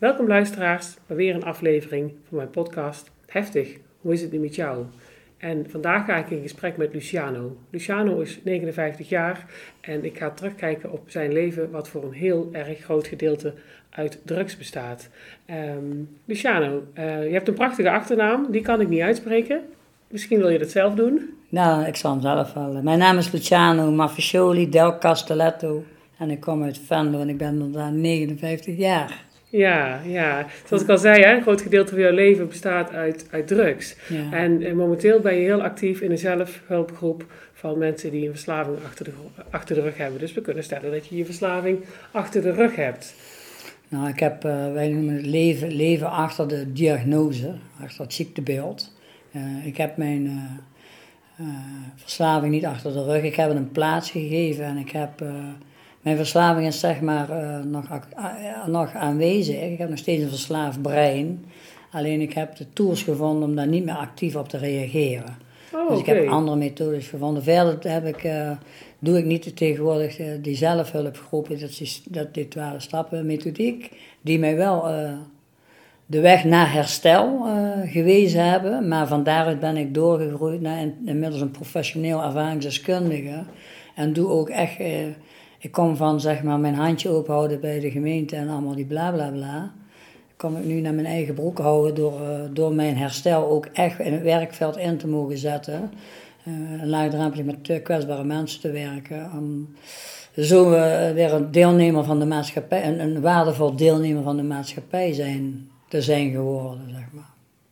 Welkom luisteraars bij weer een aflevering van mijn podcast Heftig, hoe is het nu met jou? En vandaag ga ik in gesprek met Luciano. Luciano is 59 jaar en ik ga terugkijken op zijn leven, wat voor een heel erg groot gedeelte uit drugs bestaat. Um, Luciano, uh, je hebt een prachtige achternaam, die kan ik niet uitspreken. Misschien wil je dat zelf doen? Nou, ik zal hem zelf wel. Mijn naam is Luciano Maffiscioli del Castelletto en ik kom uit Venlo en ik ben inderdaad 59 jaar. Ja, ja. Zoals ik al zei, hè, een groot gedeelte van jouw leven bestaat uit, uit drugs. En, en, momenteel ben je heel actief in een zelfhulpgroep van mensen die een verslaving achter de, achter de rug hebben. Dus we kunnen stellen dat je je verslaving achter de rug hebt. Nou, ik heb, uh, wij noemen het leven, leven achter de diagnose, achter het ziektebeeld. Uh, ik heb mijn uh, verslaving niet achter de rug. Ik heb het een plaats gegeven en ik heb mijn verslaving is zeg maar uh, nog, uh, nog aanwezig. Ik heb nog steeds een verslaafd brein. Alleen ik heb de tools gevonden om daar niet meer actief op te reageren. Oh, dus ik heb andere methodes gevonden. Verder heb ik, uh, doe ik niet tegenwoordig die zelfhulpgroepen, dat is dat die twaalf stappen methodiek, die mij wel de weg naar herstel gewezen hebben. Maar van daaruit ben ik doorgegroeid naar inmiddels een professioneel ervaringsdeskundige. En doe ook echt ik kom van zeg maar mijn handje ophouden bij de gemeente en allemaal die bla bla bla. Kom ik nu naar mijn eigen broek houden door, uh, door mijn herstel ook echt in het werkveld in te mogen zetten. Uh, laagdrempelig met kwetsbare mensen te werken. Om zo uh, weer een deelnemer van de maatschappij, een, een waardevol deelnemer van de maatschappij zijn, te zijn geworden, zeg maar.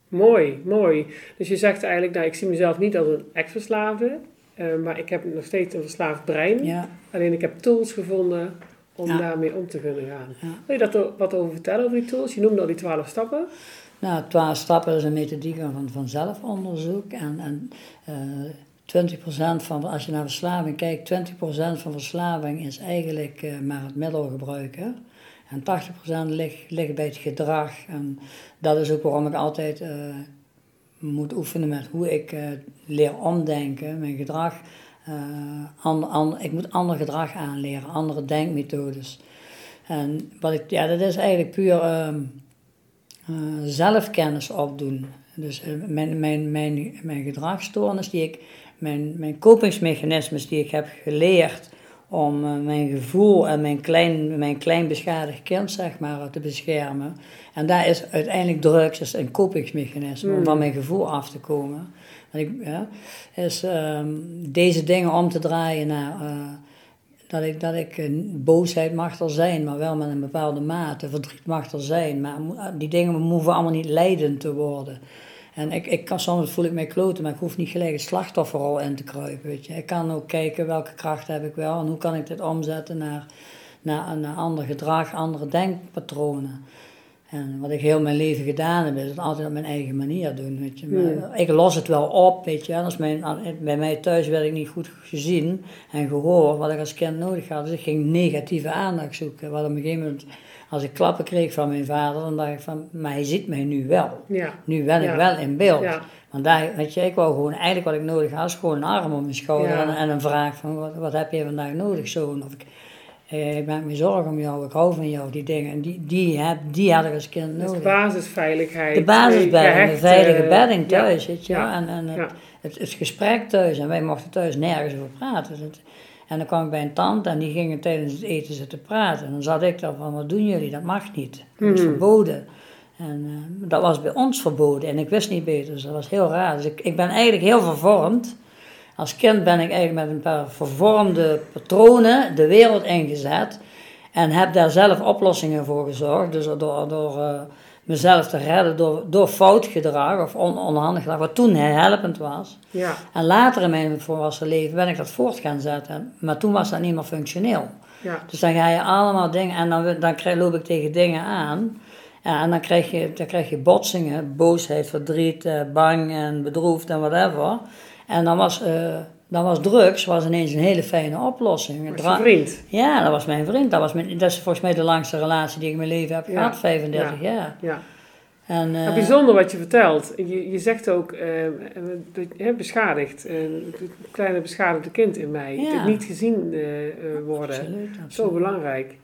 Mooi, mooi. Dus je zegt eigenlijk, nou, ik zie mezelf niet als een ex-verslaafde. Uh, maar ik heb nog steeds een verslaafd brein. Ja. Alleen ik heb tools gevonden om daarmee om te kunnen gaan. Wil je daar wat over vertellen, over die tools? Je noemde al die twaalf stappen. Nou, twaalf stappen is een methodiek van, van zelfonderzoek. En, en uh, 20% van, als je naar verslaving kijkt, 20% van verslaving is eigenlijk uh, maar het middel gebruiken. En 80% ligt, ligt bij het gedrag. En dat is ook waarom ik altijd moet oefenen met hoe ik uh, leer omdenken, mijn gedrag. Ander, ik moet ander gedrag aanleren, andere denkmethodes. En wat ik, ja, dat is eigenlijk puur uh, zelfkennis opdoen. Dus mijn, mijn, mijn, mijn gedragsstoornis die ik, mijn, mijn kopingsmechanismes die ik heb geleerd om mijn gevoel en mijn klein, mijn klein beschadigd kind zeg maar, te beschermen. En daar is uiteindelijk drugs is een kopingsmechanisme om van hmm. mijn gevoel af te komen. ik, ja, is um, deze dingen om te draaien naar uh, dat ik, dat ik boosheid mag er zijn, maar wel met een bepaalde mate. Verdriet mag er zijn, maar die dingen hoeven allemaal niet leidend te worden. En ik, ik kan, soms voel ik mij kloten, maar ik hoef niet gelijk een slachtofferrol in te kruipen. Weet je. Ik kan ook kijken welke kracht heb ik wel en hoe kan ik dit omzetten naar, naar, naar ander gedrag, andere denkpatronen. En wat ik heel mijn leven gedaan heb, is het altijd op mijn eigen manier doen. Weet je. Maar Ik los het wel op, weet je. Als mijn, bij mij thuis werd ik niet goed gezien en gehoord wat ik als kind nodig had. Dus ik ging negatieve aandacht zoeken. Wat op een gegeven moment, als ik klappen kreeg van mijn vader, dan dacht ik van, maar hij ziet mij nu wel. Ja. Nu ben ik wel in beeld. Want daar, weet je, ik wou gewoon, eigenlijk wat ik nodig had, was gewoon een arm om mijn schouder en, en, een vraag van, wat, wat heb je vandaag nodig, zoon? Of ik, eh, ik maak me zorgen om jou, ik hou van jou, die dingen. En die, die, heb, die had ik als kind nodig. De basisveiligheid. De basisbedding, de veilige bedding thuis, weet je ja. En, en het, het, het, gesprek thuis. En wij mochten thuis nergens over praten. En dan kwam ik bij een tante en die gingen tijdens het eten zitten praten. En dan zat ik daar van, wat doen jullie? Dat mag niet. Dat is mhm. verboden. En uh, dat was bij ons verboden. En ik wist niet beter, dus dat was heel raar. Dus ik, ik ben eigenlijk heel vervormd als kind ben ik eigenlijk met een paar vervormde patronen de wereld ingezet. En heb daar zelf oplossingen voor gezorgd. Dus door, door uh, mezelf te redden door, door fout gedrag of on, onhandig gedrag, wat toen helpend was. Ja. En later in mijn volwassen leven ben ik dat voort gaan zetten. Maar toen was dat niet meer functioneel. Ja. Dus dan ga je allemaal dingen, en dan, dan krijg, loop ik tegen dingen aan. Ja, en dan krijg, je, dan krijg je botsingen, boosheid, verdriet, eh, bang en bedroefd en whatever. En dan was, eh, dan was drugs was ineens een hele fijne oplossing. Was je vriend? Ja, dat was mijn vriend. Dat, was mijn, dat is volgens mij de langste relatie die ik in mijn leven heb Ja. gehad, 35 jaar. Ja. En, eh, bijzonder wat je vertelt. Je, je zegt ook, eh, beschadigd, eh, het kleine beschadigde kind in mij. Ja. Het niet gezien worden. Absoluut, Zo belangrijk.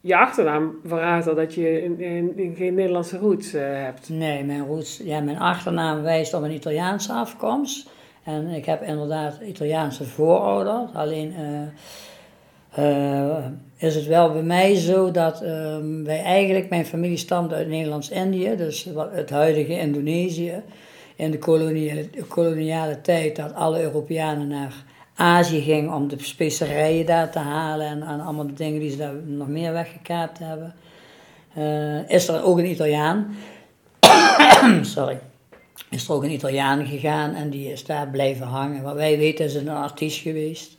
Je achternaam verraadt al dat je in, in- in geen Nederlandse roots hebt. Nee, mijn, roots, ja, mijn achternaam wijst op een Italiaanse afkomst. En ik heb inderdaad Italiaanse voorouders. Alleen eh, eh, is het wel bij mij zo dat ehm, wij eigenlijk, mijn familie stamt uit Nederlands-Indië, dus het huidige Indonesië. In de koloniale, koloniale tijd dat alle Europeanen naar Azië gingen om de specerijen daar te halen en, en allemaal de dingen die ze daar nog meer weggekaapt hebben. Eh, is er ook een Italiaan sorry, is er ook een Italiaan gegaan en die is daar blijven hangen. Wat wij weten is een artiest geweest,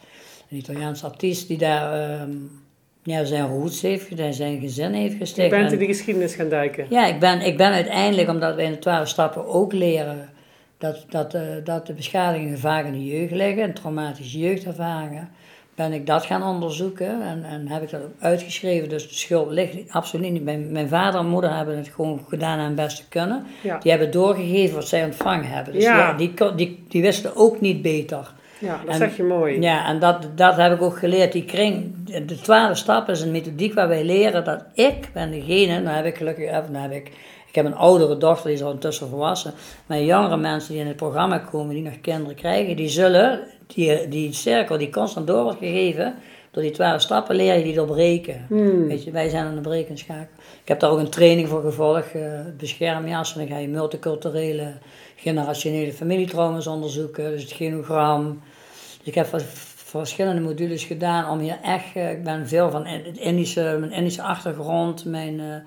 een Italiaans artiest die daar ehm, ja, zijn roots heeft, zijn gezin heeft Je gesticht. bent En- in die geschiedenis gaan duiken. ja, ik ben, ik ben uiteindelijk, omdat we in de twaalf stappen ook leren dat, dat, eh, dat de beschadigingen vaak in de jeugd liggen, en traumatische jeugdervaringen, ben ik dat gaan onderzoeken en, en heb ik dat ook uitgeschreven. Dus de schuld ligt absoluut niet. Mijn, mijn vader en moeder hebben het gewoon gedaan aan het beste kunnen. Ja. Die hebben doorgegeven wat zij ontvangen hebben. Dus Ja. die, die, die wisten ook niet beter. Ja, dat En- zeg je mooi. Ja, en dat, dat heb ik ook geleerd. Die kring, de twaalf stappen is een methodiek waar wij leren dat ik ben degene, nou heb ik gelukkig, nou heb ik, ik heb een oudere dochter, die is al intussen volwassen, maar jongere mensen die in het programma komen, die nog kinderen krijgen, die zullen, die, die cirkel die constant door wordt gegeven, door die twaalf stappen leer je die doorbreken. Hmm. Weet je, wij zijn aan de brekenschakel. Ik heb daar ook een training voor gevolgd, eh beschermjas, en dan ga je multiculturele, generationele familietrauma's onderzoeken, dus het genogram. Dus ik heb verschillende modules gedaan om hier echt, eh, ik ben veel van het Indische, mijn Indische achtergrond, mijn,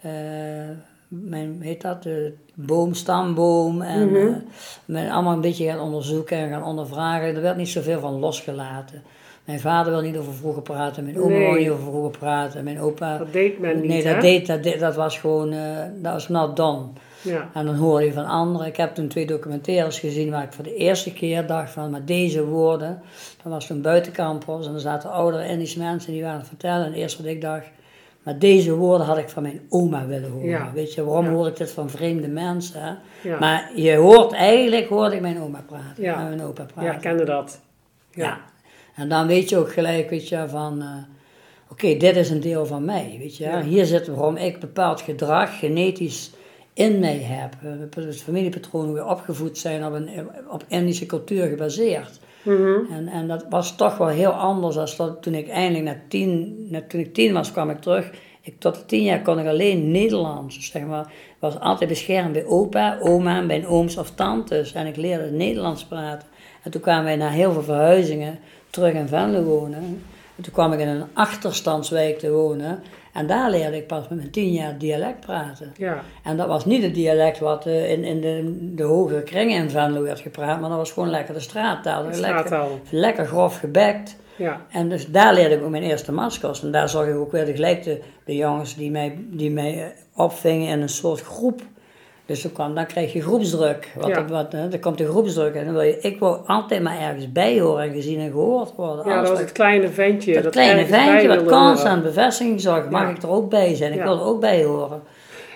eh, mijn heet dat, de boom, stamboom en eh, mijn allemaal een beetje gaan onderzoeken en gaan ondervragen. Er werd niet zoveel van losgelaten. Mijn vader wil niet over vroeger praten, mijn oma Nee. wil niet over vroeger praten, mijn opa... Dat deed men niet, nee, hè? dat, deed, dat, deed- dat was gewoon, eh, dat was not done. Ja. En dan hoorde je van anderen. Ik heb toen twee documentaires gezien waar ik voor de eerste keer dacht van, maar deze woorden. Dat was toen buitencampus en er zaten oudere Indische mensen die waren aan het vertellen. En het eerste wat ik dacht, maar deze woorden had ik van mijn oma willen horen. Ja. Weet je, waarom Ja. hoor ik dit van vreemde mensen? Ja. Maar je hoort eigenlijk, hoorde ik mijn oma praten, Ja. en mijn opa praten. ja, ik kende dat. Ja. En dan weet je ook gelijk, weet je, van... eh, Oké, dit is een deel van mij, weet je. Hier zit waarom ik bepaald gedrag genetisch in mij heb. Eh, Het familiepatroon, hoe we opgevoed zijn op, een, op Indische cultuur gebaseerd. Mhm. En, en dat was toch wel heel anders dan dat toen ik eindelijk na tien, na, toen ik tien was, kwam ik terug. Ik, tot tien jaar kon ik alleen Nederlands. Dus zeg maar, was altijd beschermd bij opa, oma, bij ooms of tantes. En ik leerde Nederlands praten. En toen kwamen wij na heel veel verhuizingen terug in Venlo wonen. En toen kwam ik in een achterstandswijk te wonen. En daar leerde ik pas met mijn tien jaar dialect praten. Ja. En dat was niet het dialect wat eh, in, in de, de hogere kringen in Venlo werd gepraat, maar dat was gewoon lekker de straattaal. De Lekker, straattaal. lekker grof gebekt. Ja. En dus daar leerde ik ook mijn eerste maskers. En daar zag ik ook weer de gelijk de, de jongens die mij, die mij eh, opvingen in een soort groep. Dus dan, kwam, dan je groepsdruk. Wat, Ja. wat, hè, dan komt de groepsdruk. En dan wil je, ik wil altijd maar ergens bij horen en gezien en gehoord worden. ja, dat was het kleine ventje. dat kleine ventje wat constant bevestiging zorgt. Mag Ja. ik er ook bij zijn? Ik Ja. wil er ook bij horen.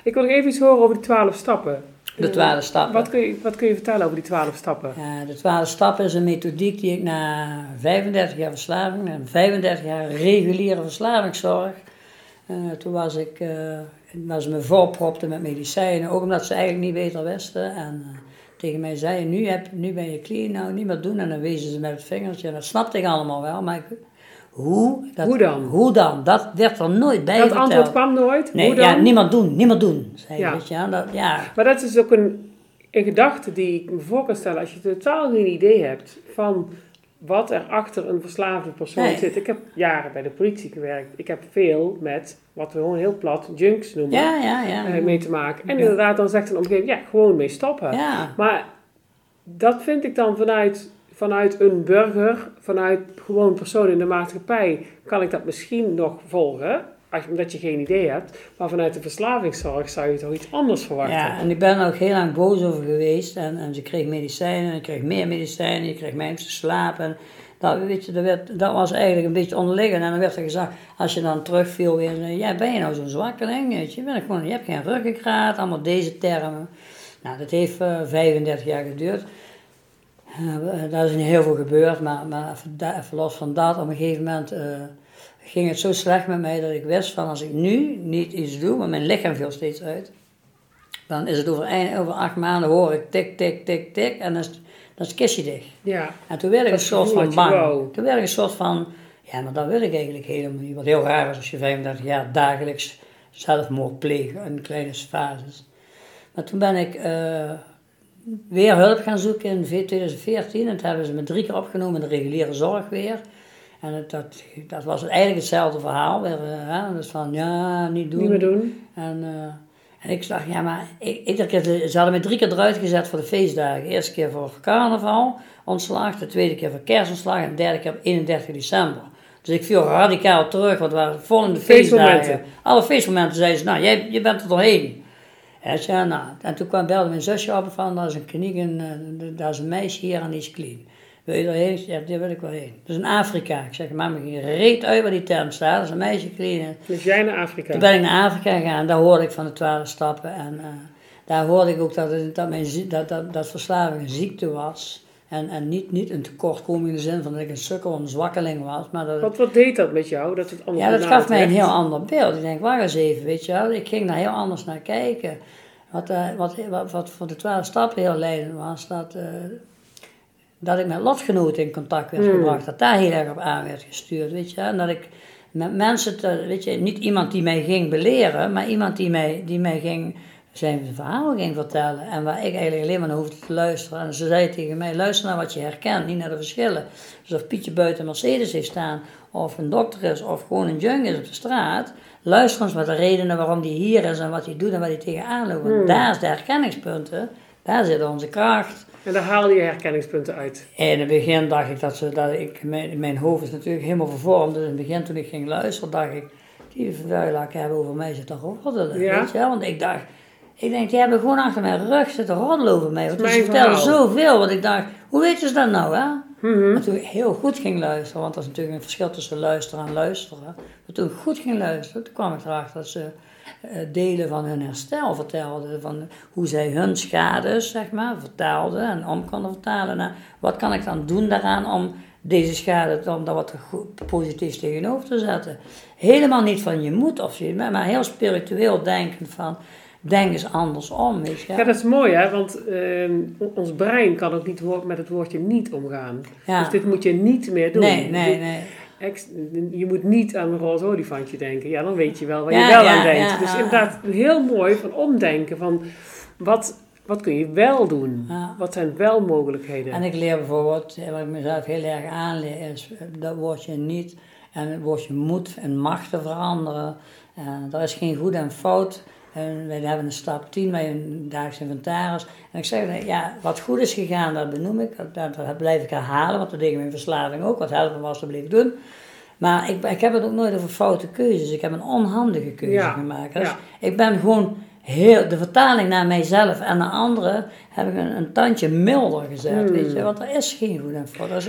Ik wil nog even iets horen over die twaalf stappen. De twaalf stappen. Wat kun, je, wat kun je vertellen over die twaalf stappen? Ja, de twaalf stappen is een methodiek die ik na 35 jaar verslaving, en 35 jaar reguliere verslavingszorg, eh, toen was ik, eh was ze me volpropte met medicijnen, ook omdat ze eigenlijk niet beter wisten. En eh, tegen mij zeiden, nu, heb, nu ben je clean, nou niet meer doen. En dan wezen ze met het vingertje. En dat snapte ik allemaal wel, maar ik, hoe? Dat, Hoe dan? Hoe dan? Dat werd er nooit bij Dat verteld. antwoord kwam nooit. Nee, Hoe dan? ja, niemand doen, niemand doen, zei Ja. ja, Dat, ja, Maar dat is ook een, een gedachte die ik me voor kan stellen als je totaal geen idee hebt van wat er achter een verslaafde persoon Nee. zit. Ik heb jaren bij de politie gewerkt. Ik heb veel met wat we gewoon heel plat junks noemen ja, ja. ja. eh, mee te maken. En Ja. inderdaad, dan zegt een omgeving, ja, gewoon mee stoppen. Maar dat vind ik dan vanuit vanuit een burger, vanuit gewoon persoon in de maatschappij, kan ik dat misschien nog volgen. Omdat je geen idee hebt. Maar vanuit de verslavingszorg zou je toch iets anders verwachten. Ja, en ik ben er ook heel lang boos over geweest. En, en ze kreeg medicijnen, en ik kreeg meer medicijnen, je kreeg mensen slapen. Dat, weet je, dat, werd, dat was eigenlijk een beetje onderliggend. En dan werd er gezegd, als je dan terugviel weer, eh, ja, ben je nou zo'n zwakkeling? Weet je, ben gewoon, je hebt geen ruggengraat, allemaal deze termen. Nou, dat heeft uh, 35 jaar geduurd. Uh, daar is niet heel veel gebeurd, maar, maar even los van dat, op een gegeven moment ging het zo slecht met mij dat ik wist van als ik nu niet iets doe, maar mijn lichaam viel steeds uit, dan is het over, een, over acht maanden hoor ik tik, tik, tik, tik en dan is, dan is het kistje dicht. Ja. En toen werd ik een soort van bang. Wow. Toen werd ik een soort van, ja, maar dat wil ik eigenlijk helemaal niet. Wat heel raar is als je 35 jaar dagelijks zelfmoord pleegt in kleine fases. Maar toen ben ik uh, weer hulp gaan zoeken in 2014 en toen hebben ze me drie keer opgenomen in de reguliere zorg weer. En dat, dat was eigenlijk hetzelfde verhaal. Weer, uh, dus van ja, niet doen. Niet meer doen. En, uh, en ik dacht, ja, maar ik, keer, ze hadden me drie keer eruit gezet voor de feestdagen. De eerste keer voor carnaval, ontslag. De tweede keer voor kerstontslag. En de derde keer op 31 december. Dus ik viel radicaal terug, want we waren vol in de feestdagen. Alle feestmomenten zeiden ze, nou, jij, je bent er doorheen. En, ja, nou, en toen kwam, belde mijn zusje op van, daar is een kliniek, in, daar is een meisje hier en die is clean. Wil je erheen? Ja, daar wil ik wel heen. Dus in Afrika. Ik zeg, mama, ging reet uit waar die term staat. Dat is een meisje clean. Dus jij naar Afrika? Toen ben ik naar Afrika gegaan. Daar hoorde ik van de twaalf stappen. En uh, daar hoorde ik ook dat, het, dat, mijn, dat, dat, dat verslaving een ziekte was. En, en niet, niet een tekortkoming in de zin van dat ik een sukkel of een zwakkeling was. Maar dat wat, wat deed dat met jou? Dat het ja, dat gaf mij een heel ander beeld. Ik denk, wacht eens even, weet je wel. Ik ging daar heel anders naar kijken. Wat, uh, wat, wat, wat voor de twaalf stappen heel leidend was, dat... Uh, dat ik met lotgenoten in contact werd gebracht, dat daar heel erg op aan werd gestuurd, weet je. En dat ik met mensen, te, weet je, niet iemand die mij ging beleren, maar iemand die mij, die mij ging, zijn verhalen ging vertellen. En waar ik eigenlijk alleen maar naar hoefde te luisteren. En ze zei tegen mij, luister naar wat je herkent, niet naar de verschillen. Dus of Pietje buiten Mercedes heeft staan, of een dokter is, of gewoon een junk is op de straat. Luister eens met de redenen waarom die hier is en wat hij doet en wat hij tegenaan loopt. Want daar is de herkenningspunten, daar zit onze kracht. En daar haalde je herkenningspunten uit? In het begin dacht ik dat, ze, dat ik, mijn, mijn hoofd is natuurlijk helemaal vervormd. Dus in het begin toen ik ging luisteren, dacht ik, die verduidelijken hebben over mij zitten roddelen. Ja. Weet je? Want ik dacht, ik denk, die hebben gewoon achter mijn rug zitten roddelen over mij. Want ze vertellen zoveel, want ik dacht, hoe weet je dat nou, hè? Mm-hmm. Maar toen ik heel goed ging luisteren, want dat is natuurlijk een verschil tussen luisteren en luisteren. Maar toen ik goed ging luisteren, toen kwam ik erachter dat ze delen van hun herstel vertelden. Van hoe zij hun schades, zeg maar, vertaalden en om konden vertalen. naar wat kan ik dan doen daaraan om deze schade om daar wat positiefs tegenover te zetten. Helemaal niet van je moet of je, maar heel spiritueel denken van denk eens andersom. Weet je? Ja, dat is mooi hè, want uh, ons brein kan ook niet met het woordje niet omgaan. Ja. Dus dit moet je niet meer doen. Nee, nee, nee. Je moet niet aan een roze olifantje denken. Ja, dan weet je wel waar je wel ja, aan denkt. Ja, dus inderdaad heel mooi van omdenken van wat, wat kun je wel doen? Wat zijn wel mogelijkheden? En ik leer bijvoorbeeld, wat ik mezelf heel erg aanleer, is dat woordje niet en het woordje moet en mag te veranderen. En er is geen goed en fout. En wij hebben een stap 10 bij een dagelijks inventaris. En ik zeg, ja, wat goed is gegaan, dat benoem ik. Dat, dat blijf ik herhalen, want dat deed ik mijn verslaving ook. Wat helpen was, dat bleef ik doen. Maar ik, ik heb het ook nooit over foute keuzes. Ik heb een onhandige keuze gemaakt. Dus ja. ik ben gewoon heel, de vertaling naar mijzelf en naar anderen heb ik een, een tandje milder gezet. Weet je, hmm. want er is geen goed en fout.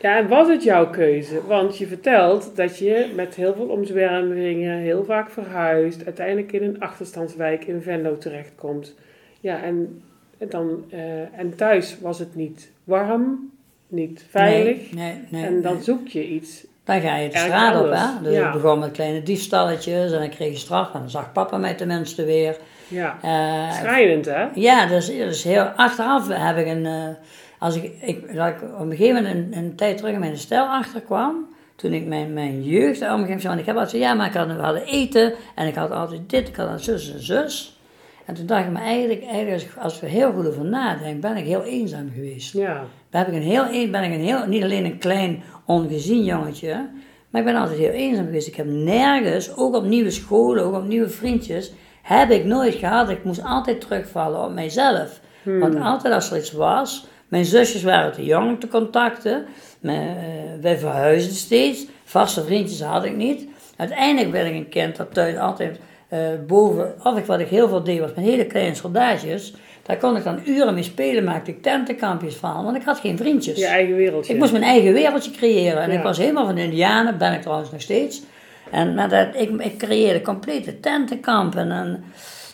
Ja, en was het jouw keuze? Want je vertelt dat je met heel veel omzwervingen heel vaak verhuist, uiteindelijk in een achterstandswijk in Venlo terechtkomt. Ja, en, dan, uh, en thuis was het niet warm, niet veilig. Nee, nee, nee En dan zoek je iets. Dan ga je de straat op, hè? Dus ja. ik begon met kleine diefstalletjes en dan kreeg je straf en dan zag papa mij tenminste weer. Ja, uh, schrijnend hè? Ja, dus, dus heel, achteraf heb ik een... Uh, als ik, ik, dat ik op een gegeven moment een, een tijd terug in mijn stijl achterkwam, toen ik mijn, mijn jeugd omging, want ik heb altijd ja, maar ik had, we hadden eten en ik had altijd dit, ik had een zus en zus. En toen dacht ik me eigenlijk, eigenlijk als we heel goed over nadenken, ben ik heel eenzaam geweest. Ja. Ben ik een heel, ben ik een heel, niet alleen een klein ongezien jongetje, maar ik ben altijd heel eenzaam geweest. Ik heb nergens, ook op nieuwe scholen, ook op nieuwe vriendjes, heb ik nooit gehad. Ik moest altijd terugvallen op mijzelf. Hmm. Want altijd als er iets was, Mijn zusjes waren te jong te contacten. Mijn, uh, wij verhuisden steeds. Vaste vriendjes had ik niet. Uiteindelijk werd ik een kind dat thuis altijd uh, boven, of ik, wat ik heel veel deed, was met hele kleine soldaatjes. Daar kon ik dan uren mee spelen, maakte ik tentenkampjes van, want ik had geen vriendjes. Je eigen wereldje. Ik moest mijn eigen wereldje creëren. En ik was helemaal van Indianen, ben ik trouwens nog steeds. En maar dat, ik, ik creëerde complete tentenkampen. En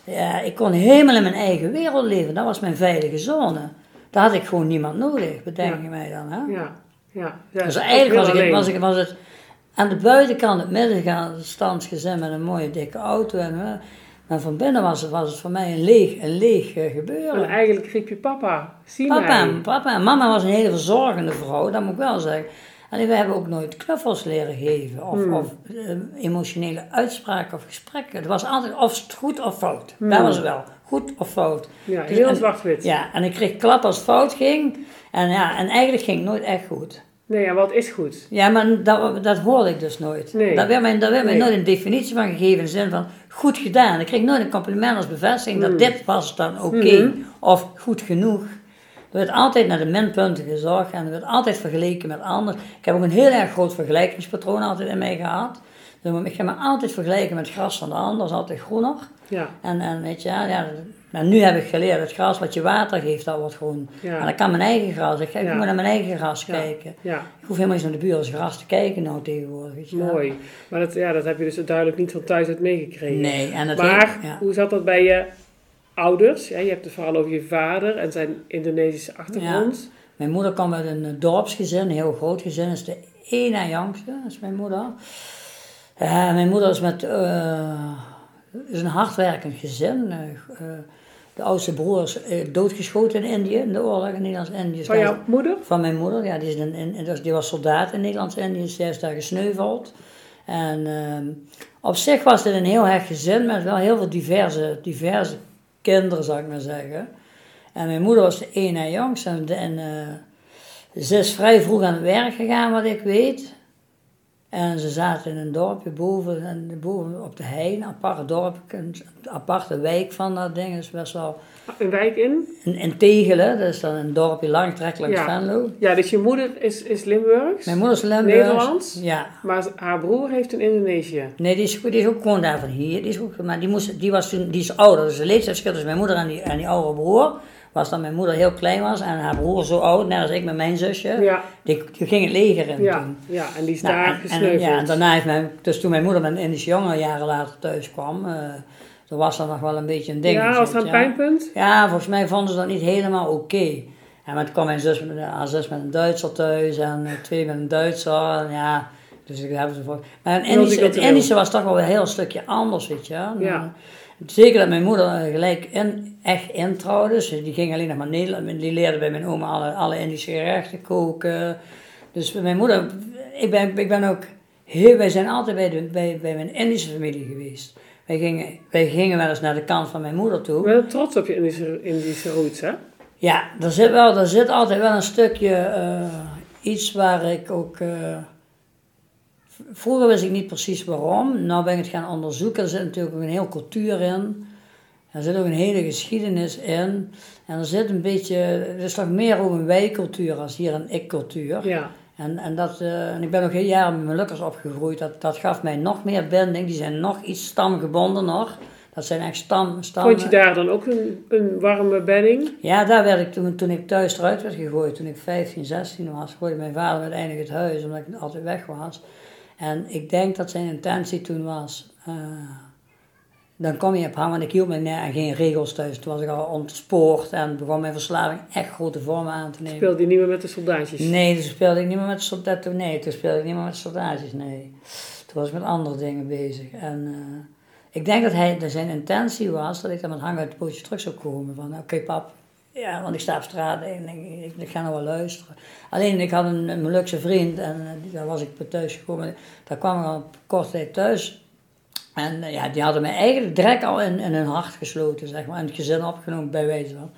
ja, ik kon helemaal in mijn eigen wereld leven. Dat was mijn veilige zone. Daar had ik gewoon niemand nodig, bedenk je mij dan. Hè? Ja, ja. ja dus eigenlijk was, ik, was, ik, was het aan de buitenkant het middenstandsgezin met een mooie dikke auto. En, maar van binnen was het, was het voor mij een leeg, een leeg uh, gebeuren. En eigenlijk riep je papa, zie papa, mij. Papa en mama was een hele verzorgende vrouw, dat moet ik wel zeggen. En we hebben ook nooit knuffels leren geven of, Hmm. of uh, emotionele uitspraken of gesprekken. Het was altijd of goed of fout. Hmm. Dat was wel. Goed of fout. Ja, Dus- heel en- zwart-wit. Ja, en ik kreeg klap als het fout ging. En, ja, en eigenlijk ging het nooit echt goed. Nee, ja, wat is goed? Ja, maar dat, dat hoorde ik dus nooit. Nee. Daar werd mij, daar werd mij Nee. nooit een definitie van gegeven in de zin van goed gedaan. Ik kreeg nooit een compliment als bevestiging dat dit was dan oké of goed genoeg. Er werd altijd naar de minpunten gezorgd en er werd altijd vergeleken met anderen. Ik heb ook een heel erg groot vergelijkingspatroon altijd in mij gehad. Dus ik ga me altijd vergelijken met het gras van de ander, dat is altijd groener. Ja, En, en weet je, ja, nu heb ik geleerd, het gras wat je water geeft, dat wordt groen. Ja. En dat kan mijn eigen gras. Ik ga ik Ja. moet naar mijn eigen gras kijken. ja, Ik hoef helemaal niet naar de buur's gras te kijken nou tegenwoordig. Weet je wel. mooi. Maar dat, ja, dat heb je dus duidelijk niet van thuis uit meegekregen. Nee, en dat Maar hoe zat dat bij je ouders? Ja, je hebt het vooral over je vader en zijn Indonesische achtergrond. Mijn moeder kwam uit een eh, dorpsgezin, een heel groot gezin. Dat is de ene na jongste, dat is mijn moeder. Ja, mijn moeder is met, eh, is een hardwerkend gezin. Eh, eh, de oudste broer is eh, doodgeschoten in Indië, in de oorlog in Nederlands-Indië. Van jouw moeder? Van mijn moeder, ja, die, is in, dus die was soldaat in Nederlands-Indië, die is daar gesneuveld. En ehm, op zich was dit een heel hecht gezin met wel heel veel diverse, diverse kinderen, zou ik maar zeggen. En mijn moeder was de ene jongste en, en eh, ze is vrij vroeg aan het werk gegaan, wat ik weet. En ze zaten in een dorpje boven, en boven op de hei, een apart dorp, een aparte wijk van dat ding. is best wel Een wijk in? in, in Tegelen, dat is dan een dorpje lang trek langs Ja. Venlo. Ja, dus je moeder is, is Limburgs, Mijn moeder is Limburgs. Nederlands, Ja. maar haar broer heeft in Indonesië. Nee, die is, die is ook gewoon daar van hier. Die is, ook, maar die, moest, die, was toen, die is ouder, dus de leeftijdsverschil tussen mijn moeder en die, en die oude broer was dat mijn moeder heel klein was en haar broer zo oud, net als ik met mijn zusje. Ja, Die, die ging het leger in ja, toen. ja, en die is Nou, daar en, en, gesneuveld. ja, en daarna heeft mijn, dus toen mijn moeder met een Indische jongen jaren later thuis kwam, eh toen was dat nog wel een beetje een ding. ja, was dat een pijnpunt? Ja, volgens mij vonden ze dat niet helemaal oké. En toen kwam mijn zus met, een- haar zus met een Duitser thuis en eh, twee met een Duitser. En ja, dus ik hebben ze voor. Maar een Indische, het. Indische was toch wel een heel stukje anders, weet je. En, Ja. Zeker dat mijn moeder gelijk in, echt introuwde. Dus die ging alleen nog maar Nederland. Die leerde bij mijn oma alle, alle Indische gerechten koken. Dus mijn moeder, ik ben, ik ben ook heel, wij zijn altijd bij, de, bij, bij mijn Indische familie geweest. Wij gingen, wij gingen wel eens naar de kant van mijn moeder toe. Ben trots op je Indische, Indische roots, hè? Ja, er zit, wel, er zit altijd wel een stukje eh, iets waar ik ook. eh, vroeger wist ik niet precies waarom. Nou ben ik het gaan onderzoeken. Er zit natuurlijk ook een heel cultuur in. Er zit ook een hele geschiedenis in. En er zit een beetje. Het is toch meer ook een wij-cultuur als hier een ik-cultuur. Ja. En, en, dat, eh, en ik ben ook heel jaren met mijn lukkers opgegroeid. Dat, dat gaf mij nog meer binding. Die zijn nog iets stamgebonden nog. Dat zijn echt stam. stam Vond je daar dan ook een, een warme bedding? ja, daar werd ik toen, toen ik thuis eruit werd gegooid, toen ik 15, 16 was, gooide mijn vader uiteindelijk het huis, omdat ik altijd weg was. En ik denk dat zijn intentie toen was, eh, dan kom je op hangen, want ik hield me aan geen regels thuis. Toen was ik al ontspoord en begon mijn verslaving echt grote vormen aan te nemen. Speelde je niet meer met de soldaatjes? Nee, toen speelde ik niet meer met soldaten. Nee, toen speelde ik niet meer met soldaatjes. Nee. Toen was ik met andere dingen bezig. En eh, ik denk dat hij, dat zijn intentie was dat ik dan met hang uit het pootje terug zou komen. Van oké pap, ja, want ik sta op straat en ik, ik, ik ga nog wel luisteren. Alleen ik had een, een Molukse vriend en eh, daar was ik thuis gekomen. Daar kwam ik al op korte tijd thuis. En eh, ja, die hadden mij eigenlijk direct al in, in hun hart gesloten, zeg maar. En het gezin opgenomen, bij wijze van.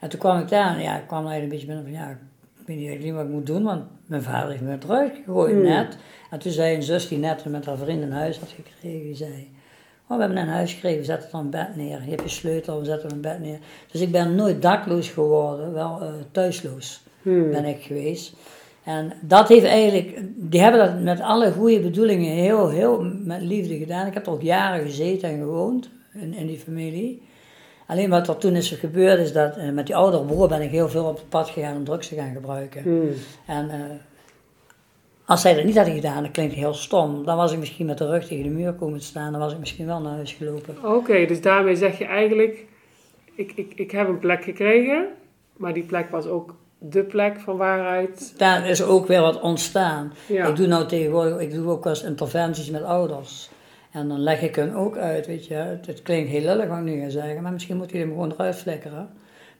En toen kwam ik daar en ja, ik kwam eigenlijk een beetje binnen van ja, ik weet niet wat ik moet doen, want mijn vader heeft me eruit gegooid Hmm. net. En toen zei een zus die net met haar vriend een huis had gekregen, die zei, Oh, we hebben een huis gekregen, we zetten het een bed neer. Je hebt je sleutel, we zetten een bed neer. Dus ik ben nooit dakloos geworden, wel uh, thuisloos Hmm. ben ik geweest. En dat heeft eigenlijk, die hebben dat met alle goede bedoelingen heel, heel met liefde gedaan. Ik heb er ook jaren gezeten en gewoond in, in die familie. Alleen wat er toen is gebeurd is dat eh, met die oudere broer ben ik heel veel op het pad gegaan om drugs te gaan gebruiken. Hmm. En eh, als zij dat niet hadden gedaan, dat klinkt heel stom, dan was ik misschien met de rug tegen de muur komen te staan, dan was ik misschien wel naar huis gelopen. Oké, dus daarmee zeg je eigenlijk, ik, ik, ik heb een plek gekregen, maar die plek was ook de plek van waaruit. Daar is ook weer wat ontstaan. Ja. Ik doe nou tegenwoordig, ik doe ook wel eens interventies met ouders. En dan leg ik hun ook uit, weet je. Het, het klinkt heel lullig wat ik nu ga zeggen, maar misschien moeten jullie hem gewoon eruit flikkeren.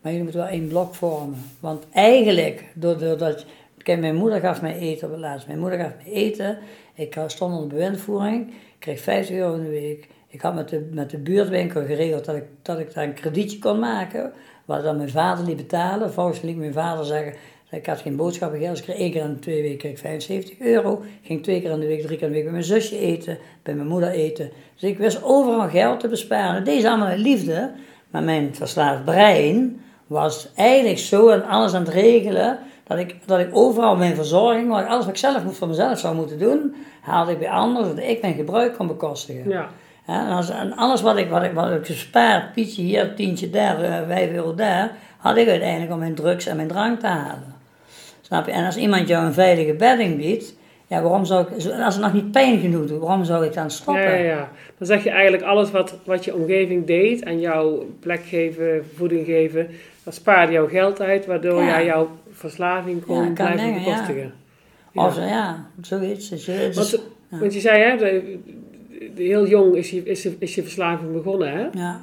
Maar jullie moeten wel één blok vormen. Want eigenlijk, doordat... Kijk, mijn moeder gaf mij eten op. Mijn moeder gaf mij eten. Ik stond onder bewindvoering. Ik kreeg 50 euro in de week. Ik had met de, met de buurtwinkel geregeld dat ik, dat ik daar een kredietje kon maken. Wat dan mijn vader liet betalen. Volgens liet mijn vader zeggen, ik had geen boodschappengeld. Dus ik kreeg één keer in twee weken kreeg ik 75 euro. Ging twee keer in de week, drie keer in de week bij mijn zusje eten. Bij mijn moeder eten. Dus ik wist overal geld te besparen. Deze allemaal liefde. Maar mijn verslaafd brein was eigenlijk zo en alles aan het regelen. Dat ik, dat ik overal mijn verzorging, alles wat ik zelf voor mezelf zou moeten doen, haalde ik bij anderen, zodat ik mijn gebruik kon bekostigen. Ja. Ja, en, als, en alles wat ik, wat ik, wat ik gespaard, pietje hier, tientje daar, eh, vijf euro daar, had ik uiteindelijk om mijn drugs en mijn drank te halen. Snap je? En als iemand jou een veilige bedding biedt, ja, waarom zou ik, als het nog niet pijn genoeg doet, waarom zou ik dan stoppen? Ja, ja, ja. Dan zeg je eigenlijk alles wat, wat je omgeving deed en jouw plek geven, voeding geven, dat spaarde jouw geld uit, waardoor jij jouw verslaving kon blijven ja. bekostigen. Of ja, zoiets. Want, want je zei, hè, de- de- heel jong is je, is, je, is je verslaving begonnen, hè? ja,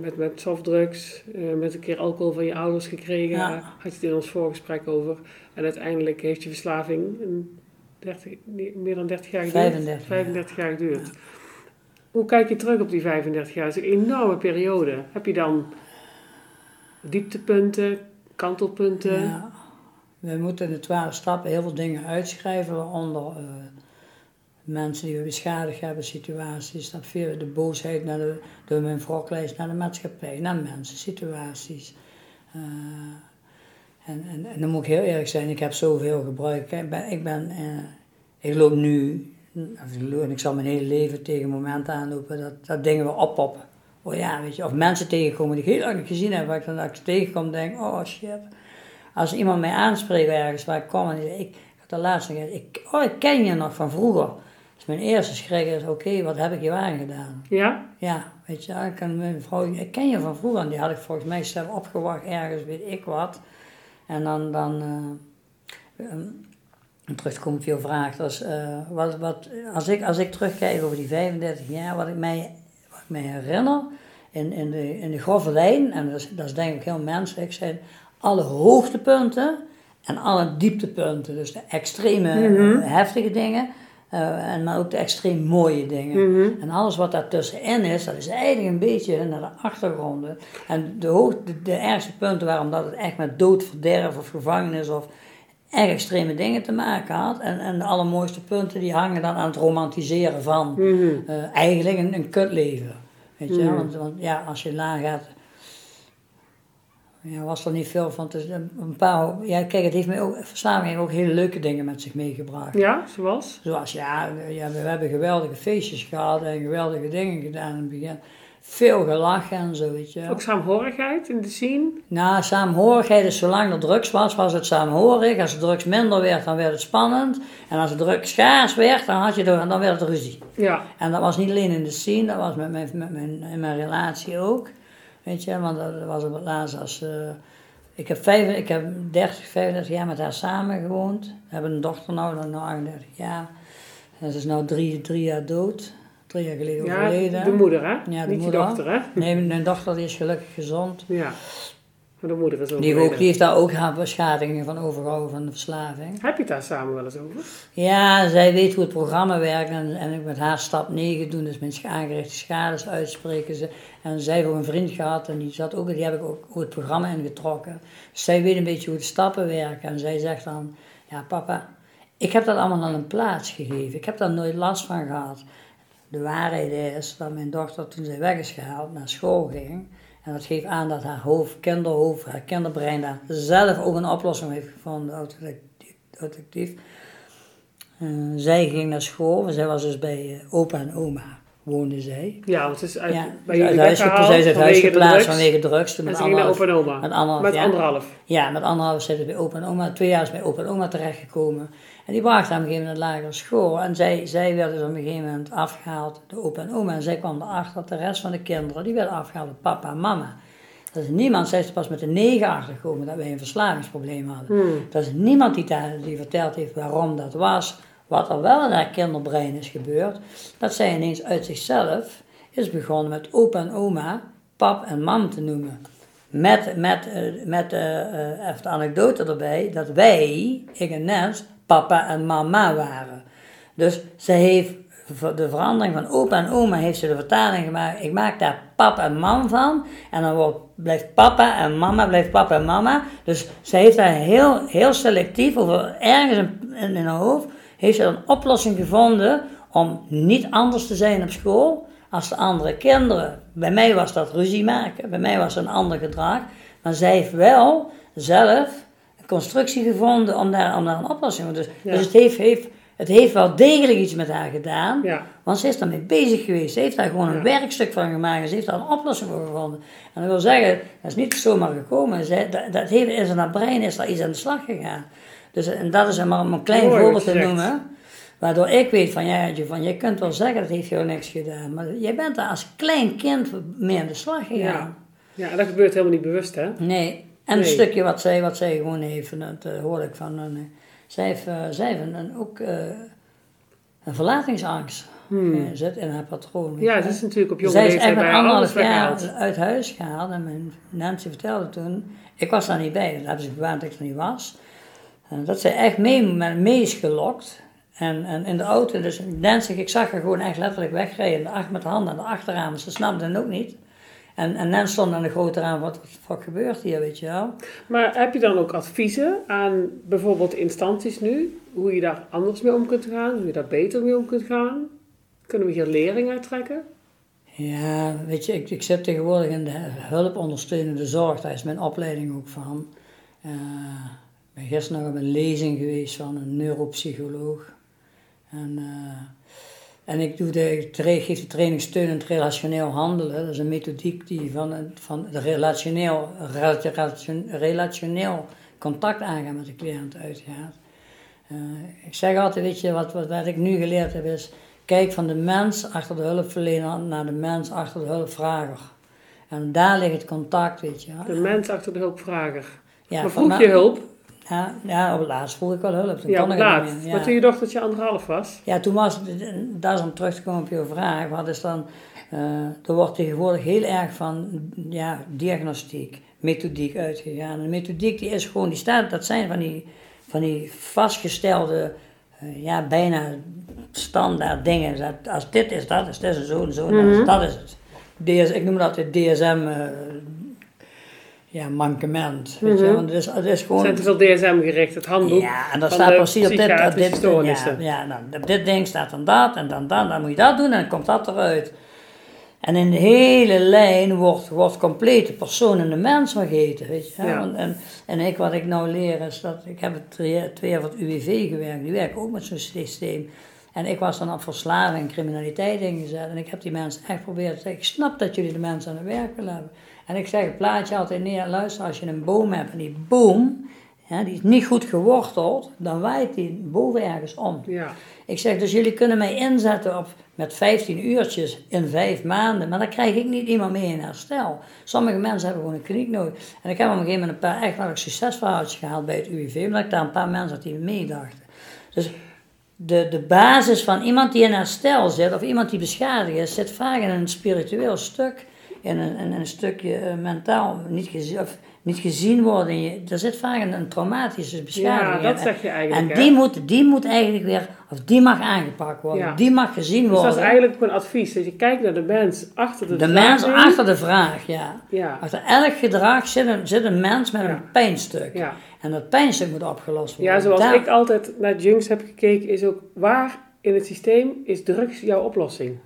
met, met softdrugs, eh, met een keer alcohol van je ouders gekregen, Ja. had je het in ons voorgesprek over. En uiteindelijk heeft je verslaving een 30, nee, meer dan 30 jaar geduurd. 35 jaar. 35 jaar geduurd. Hoe kijk je terug op die 35 jaar? Dat is een enorme periode. Heb je dan dieptepunten, kantelpunten? Ja. We moeten in de twaalf stappen heel veel dingen uitschrijven, waaronder eh, mensen die we beschadigd hebben, situaties. Stap 4, de boosheid naar de, door mijn wroklijst naar de maatschappij, naar mensen, situaties. Eh, en, en, en dan moet ik heel eerlijk zijn, ik heb zoveel gebruikt. Ik ben, ik, ben eh, ik loop nu, en ik zal mijn hele leven tegen momenten aanlopen dat, dat dingen weer oppoppen. Oh ja, weet je, of mensen tegenkomen die ik heel niet gezien heb, waar ik dan als ik tegenkom denk, oh shit. Als iemand mij aanspreekt ergens waar ik kom en ik had de laatste keer, ik, oh ik ken je nog van vroeger. Dus mijn eerste schrik is, oké, wat heb ik je aangedaan? Ja? Ja, weet je, ik, kan mijn vrouw, ik ken je van vroeger en die had ik volgens mij zelf opgewacht ergens, weet ik wat. En dan, dan eh, ehm, om terug te komen op jouw vraag, dus, eh, wat, wat, als, ik, als ik terugkijk over die 35 jaar, wat ik mij, wat ik mij herinner, in, in, de, in de grove lijn, en dat is, dat is denk ik heel menselijk, zijn alle hoogtepunten en alle dieptepunten. Dus de extreme eh, heftige dingen, en maar ook de extreem mooie dingen. Mhm. En alles wat daartussenin is, dat is eigenlijk een beetje naar de achtergronden. En de, hoog, de, de ergste punten waarom dat het echt met dood, verderf of gevangenis of echt extreme dingen te maken had. En, en de allermooiste punten die hangen dan aan het romantiseren van Mhm. eh, eigenlijk een, een kutleven. Weet je, want, want ja, als je nagaat, ja, was er niet veel van. te een paar, ja, kijk, het heeft mij ook, verslaving ook hele leuke dingen met zich meegebracht. Ja, zoals? Zoals, ja, ja, we hebben geweldige feestjes gehad en geweldige dingen gedaan in het begin. Veel gelachen en zo, weet je. Ook saamhorigheid in de scene? Nou, saamhorigheid is zolang er drugs was, was het saamhorig. Als er drugs minder werd, dan werd het spannend. En als er drugs schaars werd, dan, had je er, dan werd het ruzie. Ja. En dat was niet alleen in de scene, dat was met mijn, met mijn, in mijn relatie ook. Weet je, want dat was op het laatst als... eh, ik, heb vijf, ik heb 30, 35 jaar met haar samen gewoond. We hebben een dochter nou, dan nu 38 jaar. En ze is nu drie, drie jaar dood. Drie jaar geleden ja, overleden. de moeder, hè? Ja, de Niet moeder. dochter, hè? Nee, mijn dochter die is gelukkig gezond. Ja. Maar de moeder is Die, ook, heeft daar ook haar beschadigingen van overgehouden van de verslaving. Heb je het daar samen wel eens over? Ja, zij weet hoe het programma werkt en, en ik met haar stap 9 doen, dus scha- aangerichte schades uitspreken. Ze, en zij heeft ook een vriend gehad en die, zat ook, die heb ik ook hoe het programma ingetrokken. Dus zij weet een beetje hoe de stappen werken en zij zegt dan, ja papa, ik heb dat allemaal al een plaats gegeven, ik heb daar nooit last van gehad. de waarheid is dat mijn dochter toen zij weg is gehaald naar school ging. En dat geeft aan dat haar hoofd, kinderhoofd, haar kinderbrein daar zelf ook een oplossing heeft gevonden, autodidactief. Uh, zij ging naar school, zij was dus bij uh, opa en oma woonde zij. Ja, want het is uit, Ja, bij jullie huis, weggehaald zij is uit huis geplaatst drugs. vanwege drugs. Toen En met ze ging naar anderhalf, opa en oma. met anderhalf Met jaar. anderhalf. Ja, met anderhalf zitten bij opa en oma. Twee jaar is bij opa en oma terechtgekomen. En die bracht haar op een gegeven moment naar de lagere school. En zij, zij werd dus op een gegeven moment afgehaald door opa en oma. En zij kwam erachter dat de rest van de kinderen, die werden afgehaald door papa en mama. Dat is niemand, zij is er pas met de negen achtergekomen dat wij een verslavingsprobleem hadden. Hmm. Dat is niemand die, daar, die verteld heeft waarom dat was. Wat er wel in haar kinderbrein is gebeurd, dat zij ineens uit zichzelf is begonnen met opa en oma pap en mam te noemen. Met, met, eh, met eh, eh, even de anekdote erbij, dat wij, ik en Nens, papa en mama waren. Dus ze heeft de verandering van opa en oma heeft ze de vertaling gemaakt. Ik maak daar pap en mam van. En dan wordt, blijft papa en mama, blijft papa en mama. Dus ze heeft daar heel, heel selectief over ergens in, in haar hoofd, heeft ze een oplossing gevonden om niet anders te zijn op school als de andere kinderen. Bij mij was dat ruzie maken, bij mij was een ander gedrag. Maar zij heeft wel zelf een constructie gevonden om daar, om daar een oplossing te Dus, Ja. dus het, heeft, heeft, het heeft wel degelijk iets met haar gedaan. Ja. Want ze is daarmee bezig geweest. Ze heeft daar gewoon een Ja. werkstuk van gemaakt. en Ze heeft daar een oplossing voor gevonden. En dat wil zeggen, dat is niet zomaar gekomen. Ze, dat, dat heeft in zijn brein is daar iets aan de slag gegaan. Dus, en dat is maar om een klein Mooi voorbeeld te noemen. Waardoor ik weet van, ja, je, van, je kunt wel zeggen dat heeft jou niks gedaan. Maar jij bent daar als klein kind mee aan de slag gegaan. Ja. ja, dat gebeurt helemaal niet bewust, hè? Nee. En Nee. een stukje wat zij, wat zij gewoon heeft, dat eh, hoorde ik van een, eh, zij heeft, eh, zij heeft een, ook een verlatingsangst. Hmm. zit in haar patroon. Ja, het is natuurlijk op jonge Zij leeftijd bij ouders anderhalf jaar weggehaald. uit huis gehaald. En mijn Nancy vertelde toen, ik was daar niet bij, dat hebben ze bewaard dat ik er niet was. En dat zij echt mee, mee is gelokt. En, en in de auto, dus Nancy, ik zag haar gewoon echt letterlijk wegrijden. De achter met de handen aan de achterraam, ze snapte het ook niet. En, en Nancy stond aan de grote raam, wat, wat gebeurt hier, weet je wel. Maar heb je dan ook adviezen aan bijvoorbeeld instanties nu? Hoe je daar anders mee om kunt gaan? Hoe je daar beter mee om kunt gaan? Kunnen we hier lering uit trekken? Ja, weet je, ik, ik zit tegenwoordig in de hulpondersteunende zorg, daar is mijn opleiding ook van. Eh, ben gisteren nog op een lezing geweest van een neuropsycholoog. En, eh, en ik doe de, ik geef de training steun in het relationeel handelen. Dat is een methodiek die van, het- van de relationeel, relation- relationeel contact aangaan met de cliënt uitgaat. Eh, ik zeg altijd, weet je, wat, wat, wat ik nu geleerd heb is, kijk van de mens achter de hulpverlener naar de mens achter de hulpvrager. En daar ligt het contact, weet je. De mens achter de hulpvrager. Ja, maar vroeg je hulp? Ja, ja, op het laatst vroeg ik wel hulp. Toen Ja, op het laatst. meer, Maar toen je dochtertje anderhalf was? Ja, toen was, het- dat is om terug te komen op je vraag, wat is dan, eh, er wordt tegenwoordig heel erg van ja, diagnostiek, methodiek uitgegaan. En de methodiek die is gewoon, die staat, dat zijn van die, van die vastgestelde, eh, ja, bijna standaard dingen. Dat, als dit is dat, is dit en zo en zo, dat, is, dat is het. DS, ik noem dat het DSM, eh, ja, mankement. Weet je, Mhm. want het is, het is gewoon... veel DSM gericht, het handboek. Ja, en dat van staat precies op dit, op dit, ja, ja nou, op dit ding staat dan dat en dan dat, dan moet je dat doen en dan komt dat eruit. En in de hele lijn wordt, wordt compleet de persoon en de mens vergeten, weet je. Ja. En, en, en ik, wat ik nou leer is dat, ik heb twee, twee jaar voor het UWV gewerkt, die werken ook met zo'n systeem. En ik was dan op verslaving en criminaliteit ingezet. En ik heb die mensen echt geprobeerd te zeggen, ik snap dat jullie de mensen aan het werk willen hebben. En ik zeg het plaatje altijd neer, luister, als je een boom hebt en die boom, ja, die is niet goed geworteld, dan waait die boven ergens om. Ja. Ik zeg, dus jullie kunnen mij inzetten op, met 15 uurtjes in vijf maanden, maar dan krijg ik niet iemand mee in herstel. Sommige mensen hebben gewoon een kliniek nodig. En ik heb op een gegeven moment een paar echt wel succesverhaaltjes gehaald bij het UWV, omdat ik daar een paar mensen had die meedachten. Dus de, de basis van iemand die in herstel zit, of iemand die beschadigd is, zit vaak in een spiritueel stuk, in een, een stukje eh, mentaal niet, gezien, of niet gezien worden. Je, er zit vaak een, een traumatische beschadiging Ja, dat zeg je eigenlijk, En hè? die moet, die moet eigenlijk weer, of die mag aangepakt worden, Ja. die mag gezien Dus worden. dat is eigenlijk ook een advies. Dat je kijkt naar de mens achter de de mens verslaving. achter de vraag, ja. Ja. Achter elk gedrag zit een, zit een mens met een pijnstuk. Ja. En dat pijnstuk moet opgelost worden. ja, zoals Daar- ik altijd naar Junks heb gekeken, is ook waar in het systeem is drugs jouw oplossing?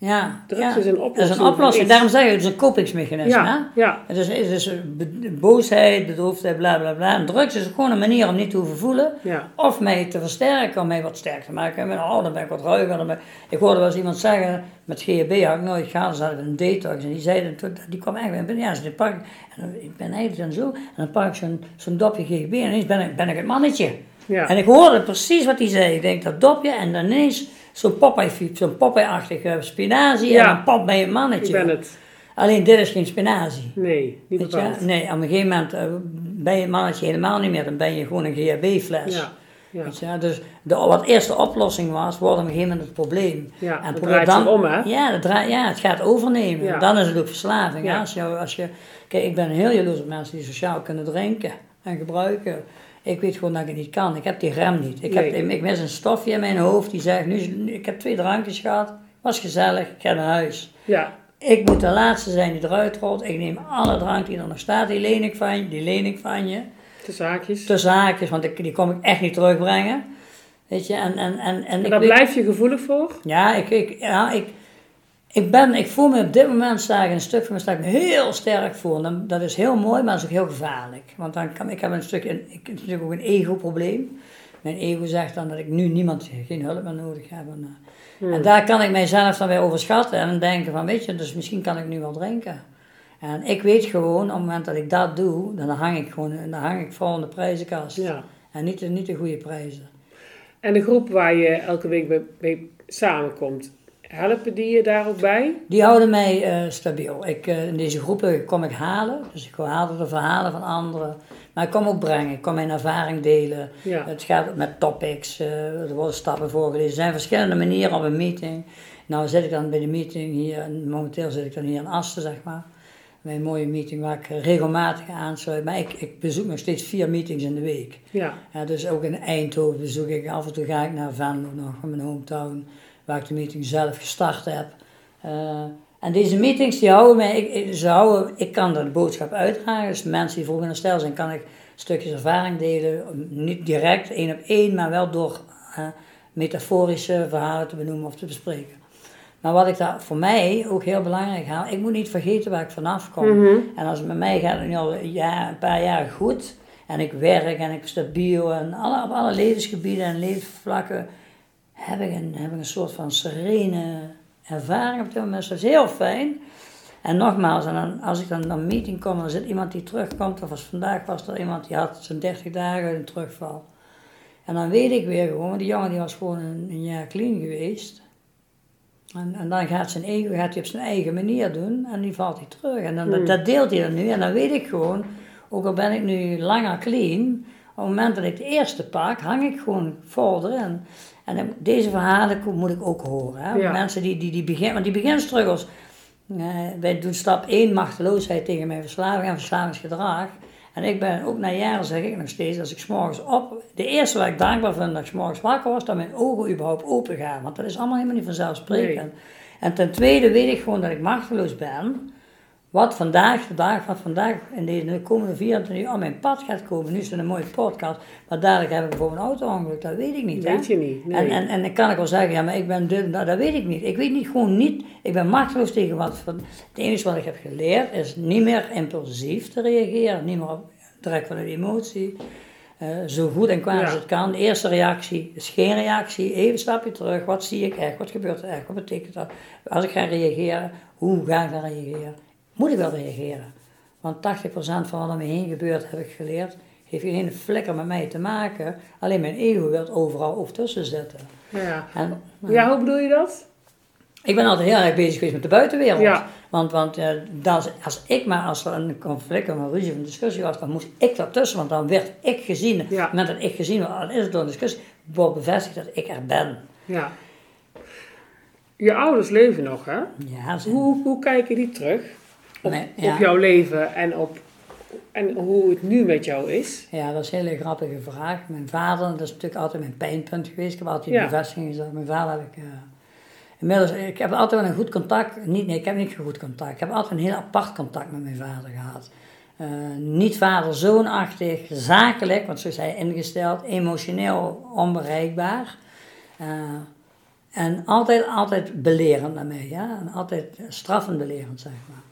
Ja, Drugs ja. is een Dat is oplossing. een oplossing. Daarom zeg je, het is een kopingsmechanisme. Ja, hè? ja, Het is, het is be- boosheid, bedroefdheid, bla bla bla. En drugs is gewoon een manier om niet te hoeven voelen. ja. Of mij te versterken, om mij wat sterker te maken. En, oh, dan ben ik wat ruiger. Dan ben- Ik hoorde wel eens iemand zeggen, met GHB had ik nooit gehad, ze hadden een detox. En die zeiden, toen- die kwam eigenlijk binnen, ja, ze ik. En dan, ik ben eigenlijk zo, en dan pak ik zo'n zo'n dopje GHB en ineens ben ik, ben ik het mannetje. ja. En ik hoorde precies wat hij zei. Ik denk, dat dopje en dan ineens zo'n Popeye, zo'n Popeye-achtige spinazie Ja. en pop ben je een mannetje. Ik ben het. Alleen dit is geen spinazie. Nee, niet bepaald. Nee, op een gegeven moment eh, ben je een mannetje helemaal niet meer. Dan ben je gewoon een GHB-fles. Ja, ja. Weet je? Dus de, wat eerst de oplossing was, wordt op een gegeven moment het probleem. Ja, dat probeer om, hè? Ja, dat draait, ja, het gaat overnemen. Ja. Dan is het ook verslaving. Ja. Als je, als je, kijk, ik ben heel jaloers op mensen die sociaal kunnen drinken en gebruiken. Ik weet gewoon dat ik het niet kan. Ik heb die rem niet. Ik, heb, Nee. ik, ik mis een stofje in mijn hoofd die zegt, nu, ik heb twee drankjes gehad, was gezellig, ik ga naar huis. Ja, Ik moet de laatste zijn die eruit rolt. Ik neem alle drank die er nog staat, die leen ik van je, die leen ik van je. de zaakjes. Tussen haakjes, want ik, die kom ik echt niet terugbrengen. Weet je, en, en, en, en En daar blijf je gevoelig voor? Ja, ik, ik, ja ik, ik, ben, ik voel me op dit moment, sta ik een stuk van me, sta ik me heel sterk voor. En dat is heel mooi, maar dat is ook heel gevaarlijk. Want dan kan, ik heb een stuk, ik heb natuurlijk ook een ego-probleem. Mijn ego zegt dan dat ik nu niemand, geen hulp meer nodig heb. En, eh, Hmm. en daar kan ik mijzelf dan weer overschatten en denken van, weet je, dus misschien kan ik nu wel drinken. En ik weet gewoon, op het moment dat ik dat doe, dan hang ik gewoon, dan hang ik vol in de prijzenkast. Ja. En niet, de- niet de goede prijzen. En de groep waar je elke week mee samenkomt, helpen die je daar ook bij? Die houden mij eh, stabiel. Ik, eh, in deze groepen kom ik halen, dus ik haal de verhalen van anderen. Maar ik kom ook brengen, ik kom mijn ervaring delen. Ja. Het gaat met topics, eh, er worden stappen voorgelezen. Er zijn verschillende manieren op een meeting. Nou zit ik dan bij de meeting hier, en momenteel zit ik dan hier in Asten, zeg maar. Bij een mooie meeting waar ik regelmatig aansluit. Maar ik, ik bezoek nog steeds vier meetings in de week. Ja, dus ook in Eindhoven bezoek ik. Af en toe ga ik naar Venlo nog, van mijn hometown, waar ik de meeting zelf gestart heb. Eh, en deze meetings die houden mij, ik, ze houden, ik kan de boodschap uitdragen. Dus mensen die vroeg in de stijl zijn, kan ik stukjes ervaring delen. Niet direct, één op één, maar wel door eh, metaforische verhalen te benoemen of te bespreken. Maar wat ik daar voor mij ook heel belangrijk haal, ik moet niet vergeten waar ik vanaf kom. Mhm. En als het met mij gaat het nu al een, jaar, een paar jaar goed, en ik werk en ik stabiel en alle, op alle levensgebieden en levensvlakken heb ik, een, heb ik een soort van serene ervaring op dit moment. Dat is heel fijn. En nogmaals, en dan, als ik dan naar een meeting kom er zit iemand die terugkomt, of als vandaag was er iemand die had zijn 30 dagen een terugval. En dan weet ik weer gewoon, die jongen die was gewoon een, een jaar clean geweest. En, en dan gaat zijn ego gaat hij op zijn eigen manier doen en die valt hij terug. En dan, dat, dat deelt hij dan nu en dan weet ik gewoon, ook al ben ik nu langer clean, op het moment dat ik de eerste pak, hang ik gewoon vol erin. En dan- deze verhalen moet ik ook horen. Hè? Ja. Mensen die, die, die beginnen, want die beginstruggles, eh, wij doen stap 1, machteloosheid tegen mijn verslaving en verslavingsgedrag. En ik ben ook na jaren, zeg ik nog steeds, als ik 's morgens op... De eerste waar ik dankbaar vind dat ik 's morgens wakker was, dat mijn ogen überhaupt open gaan. Want dat is allemaal helemaal niet vanzelfsprekend. En ten tweede weet ik gewoon dat ik machteloos ben. Wat vandaag, de dag van vandaag, in de komende 24 uur op mijn pad gaat komen. Nu is het een mooie podcast, maar dadelijk heb ik bijvoorbeeld een auto-ongeluk, dat weet ik niet. hè. weet je niet. Nee. En, en, en dan kan ik wel zeggen, ja, maar ik ben dit, nou, dat weet ik niet. Ik weet niet, gewoon niet, ik ben machteloos tegen wat, van- het enige wat ik heb geleerd is niet meer impulsief te reageren, niet meer op, direct vanuit emotie. Eh, zo goed en kwaad Ja. als het kan. De eerste reactie is geen reactie, even een stapje terug, wat zie ik echt, wat gebeurt er echt, wat betekent dat? Als ik ga reageren, hoe ga ik dan reageren? Moet ik wel reageren? Want 80% van wat om me heen gebeurt, heb ik geleerd, heeft geen flikker met mij te maken. Alleen mijn ego wil overal over tussen zitten. ja. En, ja, hoe bedoel je dat? ik ben altijd heel erg bezig geweest met de buitenwereld. Ja. Want, want eh, als ik maar, als er een conflict of een ruzie of een discussie was, dan moest ik daartussen, want dan werd ik gezien. Ja. Op het moment dat ik gezien werd, dan is het door een discussie, wordt bevestigd dat ik er ben. Ja. Je ouders leven nog, hè? Ja, Hoe, hoe kijken die terug op, Nee, ja. op jouw leven en op en hoe het nu met jou is? Ja, dat is een hele grappige vraag. Mijn vader, dat is natuurlijk altijd mijn pijnpunt geweest. Ik heb altijd Ja. die bevestiging gezegd. Mijn vader heb ik... eh, inmiddels, ik heb altijd wel een goed contact. Niet, nee, ik heb niet een goed contact. Ik heb altijd een heel apart contact met mijn vader gehad. Eh, niet vader-zoonachtig, zakelijk, want zo is hij ingesteld, emotioneel onbereikbaar. Eh, En altijd, altijd belerend naar mij, ja. En altijd straffend belerend, zeg maar.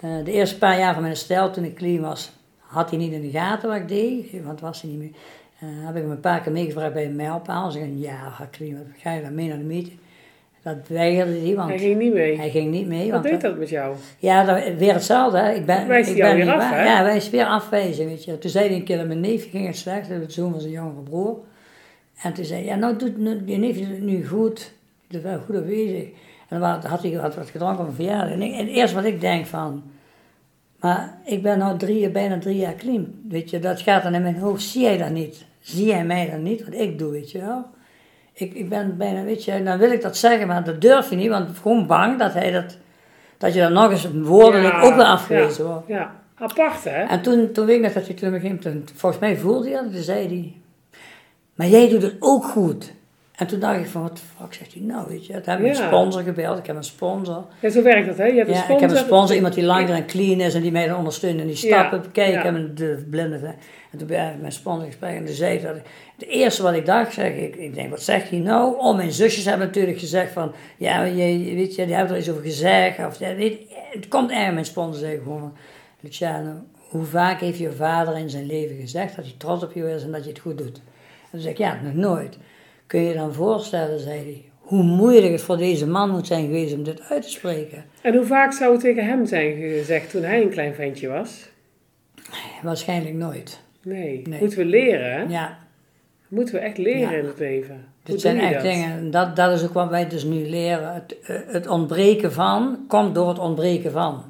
Eh, de eerste paar jaar van mijn stel, toen ik clean was, had hij niet in de gaten wat ik deed. Want was hij niet meer. Uh, heb ik hem een paar keer meegevraagd bij een mijlpaal. Ze zei, ja, ga clean, ga je dan mee naar de meeting? Dat weigerde hij, want... Hij ging niet mee? Hij ging niet mee. Wat deed dat met jou? Ja, dat, weer hetzelfde. Hè. Ik ben, wijst ik ben weer af, waar. hè? Ja, wij is weer afwijzen, weet je. Toen zei hij een keer dat mijn neefje ging het slecht, de zoon van zijn jongere broer. En toen zei hij, ja, nou doet je neefje het nu goed. Je bent wel goed afwezig. En dan had hij had wat gedronken op een verjaardag. En, ik, en eerst wat ik denk van, maar ik ben nou drie, bijna drie jaar clean. Weet je, dat gaat dan in mijn hoofd. Zie jij dat niet? Zie jij mij dan niet? Wat ik doe, weet je wel? Ik, ik ben bijna, weet je, dan wil ik dat zeggen, maar dat durf je niet, want gewoon bang dat hij dat, dat je dan nog eens woordelijk Ja, ook weer afgewezen ja, wordt. Ja, apart hè? En toen, toen weet ik nog dat hij toen begint, volgens mij voelde hij dat, toen zei hij, maar jij doet het ook goed. En toen dacht ik van, wat de fuck zegt hij nou, weet je. Toen heb ik Ja. een sponsor gebeld, ik heb een sponsor. Ja, zo werkt dat hè? Je hebt een Ja, sponsor. ik heb een sponsor, iemand die langer en clean is en die mij dan ondersteunt en die Ja, stappen ja. Ik heb een de blinde. En toen ben ik mijn sponsor gesprek en toen zei dat. ik- Het eerste wat ik dacht, zeg ik, ik denk, wat zegt hij nou? Oh, mijn zusjes hebben natuurlijk gezegd van, ja, je, weet je, die hebben er iets over gezegd. Of, ja, weet, het komt eigenlijk, mijn sponsor zei gewoon van, Luciano, hoe vaak heeft je vader in zijn leven gezegd dat hij trots op je is en dat je het goed doet? En toen zei ik, ja, nog nooit. Kun je je dan voorstellen, zei hij, hoe moeilijk het voor deze man moet zijn geweest om dit uit te spreken? En hoe vaak zou het tegen hem zijn gezegd toen hij een klein ventje was? Waarschijnlijk nooit. Nee. Nee. Moeten we leren hè? Ja, Moeten we echt leren Ja. in het leven. Hoe dit zijn echt dat? dingen, dat, dat is ook wat wij dus nu leren. Het, eh, het ontbreken van komt door het ontbreken van.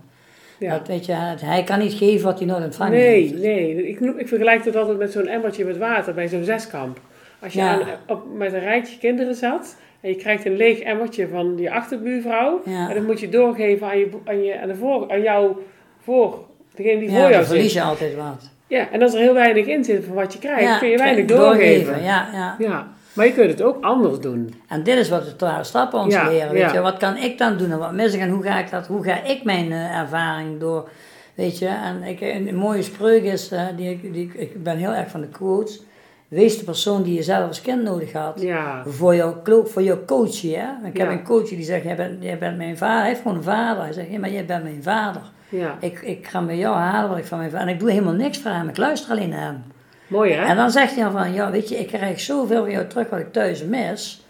Ja. Dat, weet je, het- hij kan niet geven wat hij nooit ontvangen Nee, heeft. nee. Ik, ik vergelijk het altijd met zo'n emmertje met water bij zo'n zeskamp. Als je Ja. aan, op, met een rijtje kinderen zat en je krijgt een leeg emmertje van je achterbuurvrouw. Ja. En dat moet je doorgeven aan, je, aan, je, aan, de voor, aan jou voor, degene die Ja, voor dan jou verlies zit. je altijd wat. Ja, en als er heel weinig in zit van wat je krijgt, kun je weinig doorgeven. Ja, ja. Ja, maar je kunt het ook anders doen. En dit is wat de twaalf stappen ons leren. Weet je, wat kan ik dan doen en wat mis ik en hoe ga ik dat, hoe ga ik mijn eh, ervaring door, weet je. En ik, een, mooie spreuk is, eh, die, die, ik- ik ben heel erg van de quotes. Wees de persoon die je zelf als kind nodig had. Ja, Voor jouw, voor jouw coachie, hè. Ik heb Ja. een coach die zegt, jij bent, jij bent mijn vader. Hij heeft gewoon een vader. Hij zegt, ja, maar jij bent mijn vader. ja. Ik, ik ga bij jou halen wat ik van mijn vader... En ik doe helemaal niks voor hem. Ik luister alleen naar hem. Mooi hè? En dan zegt hij dan van, ja, weet je, ik krijg zoveel van jou terug wat ik thuis mis.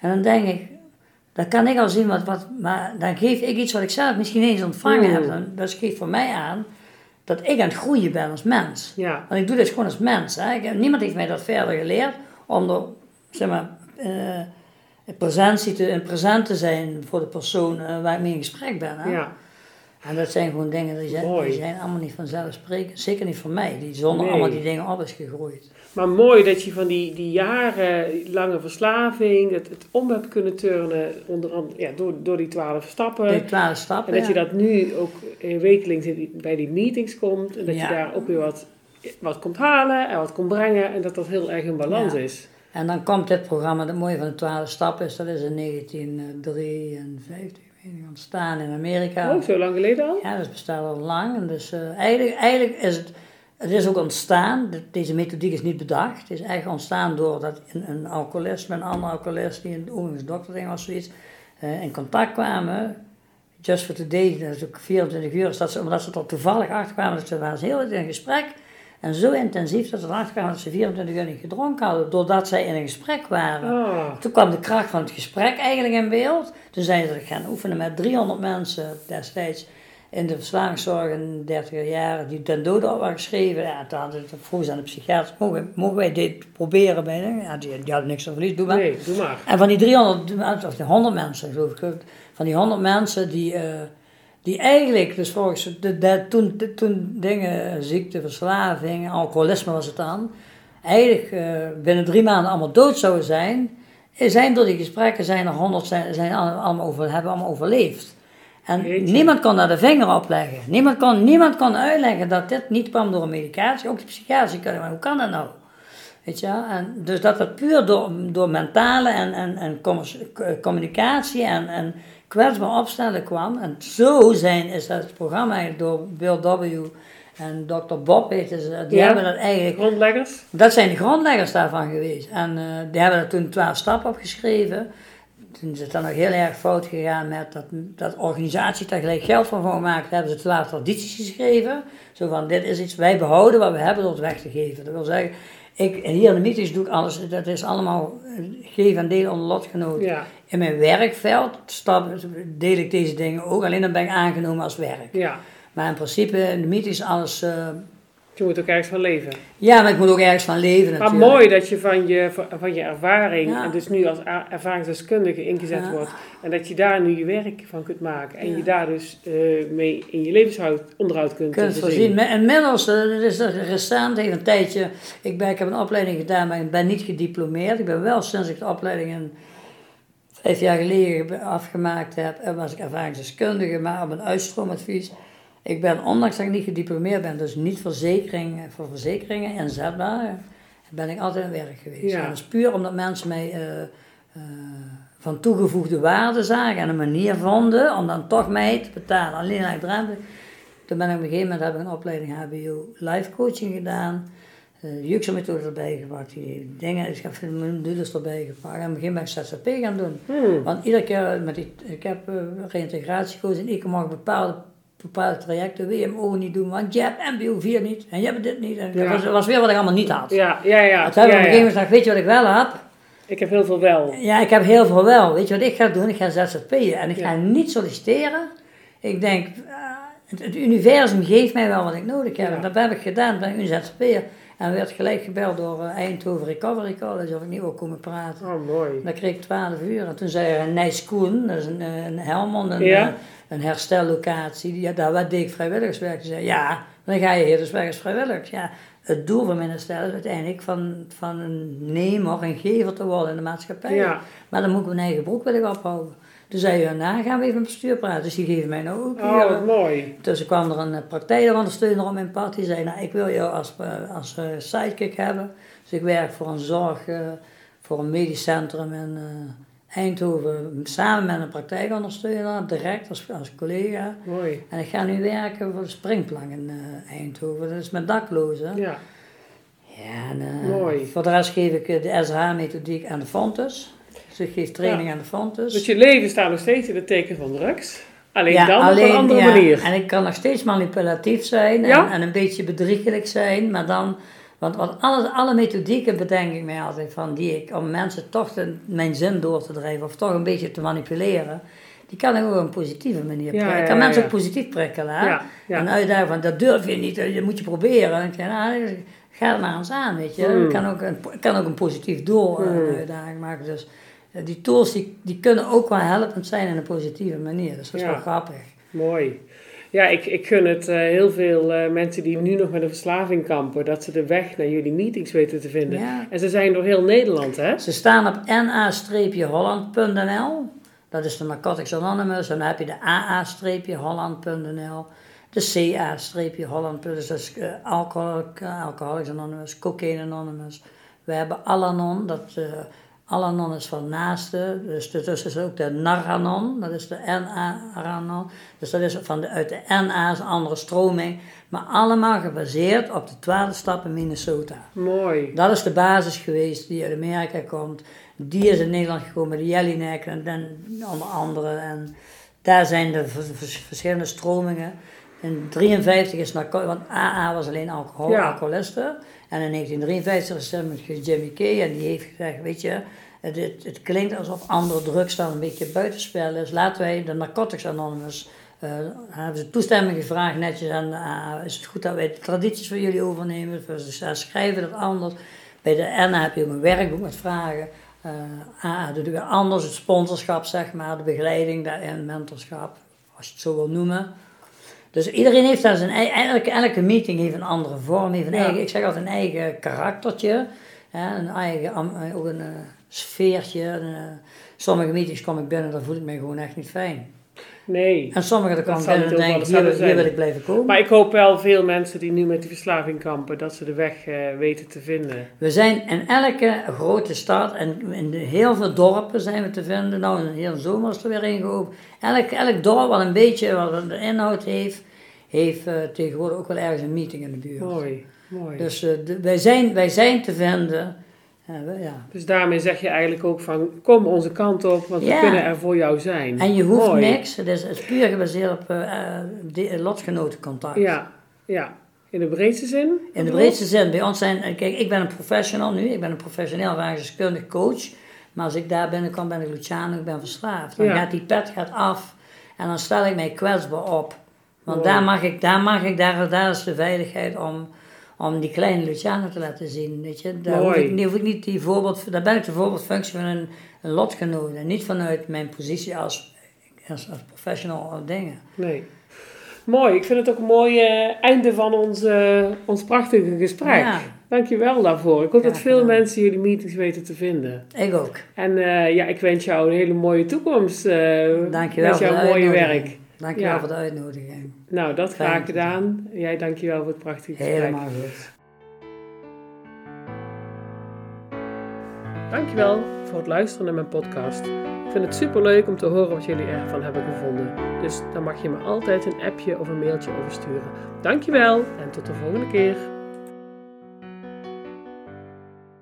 En dan denk ik, dan kan ik al zien wat, wat maar dan geef ik iets wat ik zelf misschien eens ontvangen Mm. heb. Dan, dat geeft voor mij aan dat ik aan het groeien ben als mens. Ja, Want ik doe dit gewoon als mens. Hè. Ik, niemand heeft mij dat verder geleerd om er, zeg maar, eh, in presentie te, in present te zijn voor de persoon waar ik mee in gesprek ben. Hè. ja. En dat zijn gewoon dingen die zijn, Mooi. die zijn allemaal niet vanzelfsprekend. Zeker niet voor mij, die zonder Nee. allemaal die dingen op is gegroeid. Maar mooi dat je van die, die jarenlange verslaving, het, het om hebt kunnen turnen, onder andere ja, door, door die twaalf stappen. De twaalf stappen. En dat je dat nu ook wekelijks in die- bij die meetings komt. En dat Ja. je daar ook weer wat, wat komt halen en wat komt brengen. En dat dat heel erg in balans is. En dan komt dit programma, het mooie van de twaalf stappen is, dat is in 1953 weet ik, ontstaan in Amerika. Oh, zo lang geleden al? Ja, dat bestaat al lang. En dus eh, eigenlijk, eigenlijk is het, het is ook ontstaan, de- deze methodiek is niet bedacht. Het is eigenlijk ontstaan doordat een, een alcoholist met een andere alcoholist, die een oorlogsdokterding was zoiets, eh, in contact kwamen. Just for Today, dat is ook 24 uur, is dat ze, omdat ze er toevallig achter kwamen, dat ze waren heel in gesprek. En zo intensief dat ze erachter kwamen dat ze 24 uur niet gedronken hadden, doordat zij in een gesprek waren. Ah, Toen kwam de kracht van het gesprek eigenlijk in beeld. Toen zijn ze gaan oefenen met 300 mensen destijds in de verslavingszorg in de 30 jaren die ten dode op waren geschreven. Ja, toen hadden ze vroeg aan de psychiater, mogen, mogen wij dit proberen bij? Ja, die, die hadden niks te verliezen, doe maar. nee, doe maar. En van die 300, mensen, of die 100 mensen geloof ik, van die 100 mensen die, eh, die eigenlijk, dus volgens, de, de- toen, de- toen dingen, ziekte, verslaving, alcoholisme was het dan, eigenlijk eh, binnen drie maanden allemaal dood zouden zijn, eh, zijn door die gesprekken zijn er 100 zijn, zijn allemaal over, hebben allemaal overleefd. En Jeetje. niemand kon daar de vinger op leggen. Niemand kon, niemand kon uitleggen dat dit niet kwam door een medicatie. Ook de psychiatrie kunnen, maar hoe kan dat nou? Weet je, wel? en dus dat het puur door, door mentale en, en, en c- communicatie en, en kwetsbaar opstellen kwam. En zo zijn is dat het programma eigenlijk door Bill W. en Dr. Bob heette ze, die Ja. hebben dat eigenlijk, Grondleggers? dat zijn de grondleggers daarvan geweest. En eh, die hebben er toen twaalf stappen opgeschreven. toen is het dan nog heel erg fout gegaan met dat, dat organisatie daar gelijk geld van gemaakt. Hebben ze twaalf tradities geschreven. Zo van, dit is iets, wij behouden wat we hebben door het weg te geven. Dat wil zeggen, ik, hier in de meetings doe ik alles, dat is allemaal eh, geven en delen onder lotgenoten. Ja, In mijn werkveld stap, deel ik deze dingen ook, alleen dan ben ik aangenomen als werk. ja. Maar in principe, in de meetings alles, eh, Je moet ook ergens van leven. ja, maar ik moet ook ergens van leven Maar natuurlijk. mooi dat je van je, van je ervaring, Ja. en dus nu als ervaringsdeskundige ingezet Ja. wordt, en dat je daar nu je werk van kunt maken. En Ja. je daar dus eh, mee in je levensonderhoud kunt, kunt eh, voorzien. Maar Inmiddels, dat is recent, even een tijdje, ik, ben, ik heb een opleiding gedaan, maar ik ben niet gediplomeerd. Ik ben wel sinds ik de opleiding vijf jaar geleden afgemaakt heb, en was ik ervaringsdeskundige, maar op een uitstroomadvies. Ik ben, ondanks dat ik niet gediplomeerd ben, dus niet verzekering, voor verzekeringen inzetbaar, ben ik altijd aan werk geweest. Ja. En dat is puur omdat mensen mij eh, eh, van toegevoegde waarde zagen en een manier vonden om dan toch mij te betalen. Alleen laagdrempelig. Toen ben ik op een gegeven moment heb ik een opleiding HBO life coaching gedaan. eh, De Juxer-methode erbij gepakt, die dingen, ik heb modules erbij gepakt. En op een gegeven moment ZZP gaan doen. Hmm. Want iedere keer met die, ik heb uh, reïntegratiecoach en ik mag bepaalde, bepaalde trajecten WMO niet doen, want je hebt MBO 4 niet en je hebt dit niet. En Ja. dat was, was weer wat ik allemaal niet had. Ja, ja, ja. Toen heb ik op een gegeven moment gezegd, weet je wat ik wel heb? Ik heb heel veel wel. Ja, ik heb heel veel wel. Weet je wat ik ga doen? Ik ga ZZP'en en ik ga niet solliciteren. Ik denk, ah, het, het universum geeft mij wel wat ik nodig heb. En dat heb ik gedaan, ben ik nu ZZP'er. En werd gelijk gebeld door eh, Eindhoven Recovery College of ik niet wil komen praten. Oh, mooi. Dan kreeg ik 12 uur. En toen zei er een Nijs Koen, dat is een, eh, een Helmond, een, Ja. eh, een herstellocatie. Die, ja, daar wat deed ik vrijwilligerswerk. Die zei, ja, dan ga je hier dus weg als vrijwilligers. Ja, het doel van mijn herstel is uiteindelijk van, van een nemer en gever te worden in de maatschappij. Ja. Maar dan moet ik mijn eigen broek willen ophouden. Toen zei je, nou gaan we even met het bestuur praten. Dus die geven mij nou ook Oh, wat mooi. dus er kwam er een eh, praktijkondersteuner op mijn pad. Die zei, nou, ik wil jou als, eh, als eh, sidekick hebben. Dus ik werk voor een zorg, voor een medisch centrum in Eindhoven. Samen met een praktijkondersteuner, direct als, als collega. Mooi. En ik ga nu werken voor de springplank in Eindhoven. Dat is met daklozen. Ja. Ja, en, Mooi. Voor de rest geef ik de SH-methodiek aan de Fontes. Dus ik geef training Ja. aan de Fontes. Dus je leven staat nog steeds in het teken van drugs. Alleen Ja, dan op een andere ja, manier. En ik kan nog steeds manipulatief zijn en, en een beetje bedriegelijk zijn, maar dan, want, want alle, alle methodieken bedenk ik mij altijd van die ik, om mensen toch mijn zin door te drijven of toch een beetje te manipuleren, die kan ik ook op een positieve manier prikkelen. ik kan mensen ook positief prikkelen. hè. En uitdagen van dat durf je niet, dat moet je proberen. En ik zeg, nou, ga het maar eens aan, weet je. Hmm. Ik kan ook een, kan ook een positief doel eh, Hmm. een uitdaging maken. Dus die tools die, die kunnen ook wel helpend zijn in een positieve manier. Dus dat is Ja. wel grappig. Mooi. Ja, ik, ik gun het eh, heel veel eh, mensen die nu nog met een verslaving kampen, dat ze de weg naar jullie meetings weten te vinden. Ja. En ze zijn door heel Nederland, hè? Ze staan op na-holland.nl. Dat is de Narcotics Anonymous. En dan heb je de AA-holland.nl. De CA-holland.nl. Dus dat is eh, eh, Alcoholics Anonymous, Cocaine Anonymous. We hebben Alanon. Dat, eh Alanon is van naaste. Dus tussen is ook de Naranon. Dat is de NA-Aranon. Dus dat is van de, uit de NA is een andere stroming. Maar allemaal gebaseerd op de twaalf stappen Minnesota. Mooi. Dat is de basis geweest die uit Amerika komt. Die is in Nederland gekomen, de Jellinek en onder andere. En daar zijn de verschillende stromingen. In 53 is want AA was alleen alcohol, Ja. alcoholisten. En in 1953 is er met Jimmy Kay en die heeft gezegd, weet je, het, het, het klinkt alsof andere drugs dan een beetje buitenspel is. Laten wij de Narcotics Anonymous, eh hebben ze toestemming gevraagd netjes de AA. Is het goed dat wij de tradities van jullie overnemen? Dus schrijven dat anders. Bij de NA heb je ook een werkboek met vragen. Eh AA doet weer anders, het sponsorschap zeg maar, de begeleiding daarin, mentorschap, als je het zo wil noemen. Dus iedereen heeft daar zijn eigen, elke, elke meeting heeft een andere vorm, heeft een Ja. eigen, ik zeg altijd een eigen karaktertje, hè, een eigen, eh, ook een eh, sfeertje. En, eh, sommige meetings kom ik binnen, dan voel ik me gewoon echt niet fijn. Nee. En sommige dan kom ik zal binnen en niet denk ik, overal hier, wil ik blijven komen. Maar ik hoop wel veel mensen die nu met die verslaving kampen, dat ze de weg eh, weten te vinden. We zijn in elke grote stad en in heel veel dorpen zijn we te vinden. Nou, in heel zomer is er weer geopend. Elk, elk dorp wat een beetje wat een inhoud heeft, heeft eh, tegenwoordig ook wel ergens een meeting in de buurt. Mooi, mooi. Dus eh, de- wij, zijn, wij zijn te vinden hebben. Ja. Dus daarmee zeg je eigenlijk ook van, kom onze kant op, want Ja. we kunnen er voor jou zijn. En je hoeft Mooi. niks, het is, het is puur gebaseerd op de- lotgenotencontact. Ja, ja. In de breedste zin? In de breedste zin, bij ons zijn, kijk, ik ben een professional nu, ik ben een professioneel ervaringsdeskundig coach. Maar als ik daar binnenkom, ben ik Luciano, ik ben verslaafd. Dan Ja. gaat die pet gaat af en dan stel ik mij kwetsbaar op. Want daar mag ik, daar mag ik, daar, daar is de veiligheid om, om die kleine Luciano te laten zien, weet je. Daar hoef ik, die hoef ik niet die voorbeeld, daar ben ik de voorbeeldfunctie van een, een lotgenoot. En niet vanuit mijn positie als, als, als professional of dingen. Nee. Mooi, ik vind het ook een mooi eh, einde van ons, ons prachtige gesprek. Ja. Dankjewel daarvoor. Ik hoop dat veel gedaan. mensen jullie meetings weten te vinden. Ik ook. En eh, ja, ik wens jou een hele mooie toekomst eh Dankjewel met voor jouw mooie werk. Dankjewel Ja. voor de uitnodiging. Nou, dat Fijn graag gedaan. Jij dankjewel voor het prachtige gesprek. Helemaal goed. Dankjewel voor het luisteren naar mijn podcast. Ik vind het super leuk om te horen wat jullie ervan hebben gevonden. Dus daar mag je me altijd een appje of een mailtje over sturen. Dankjewel en tot de volgende keer.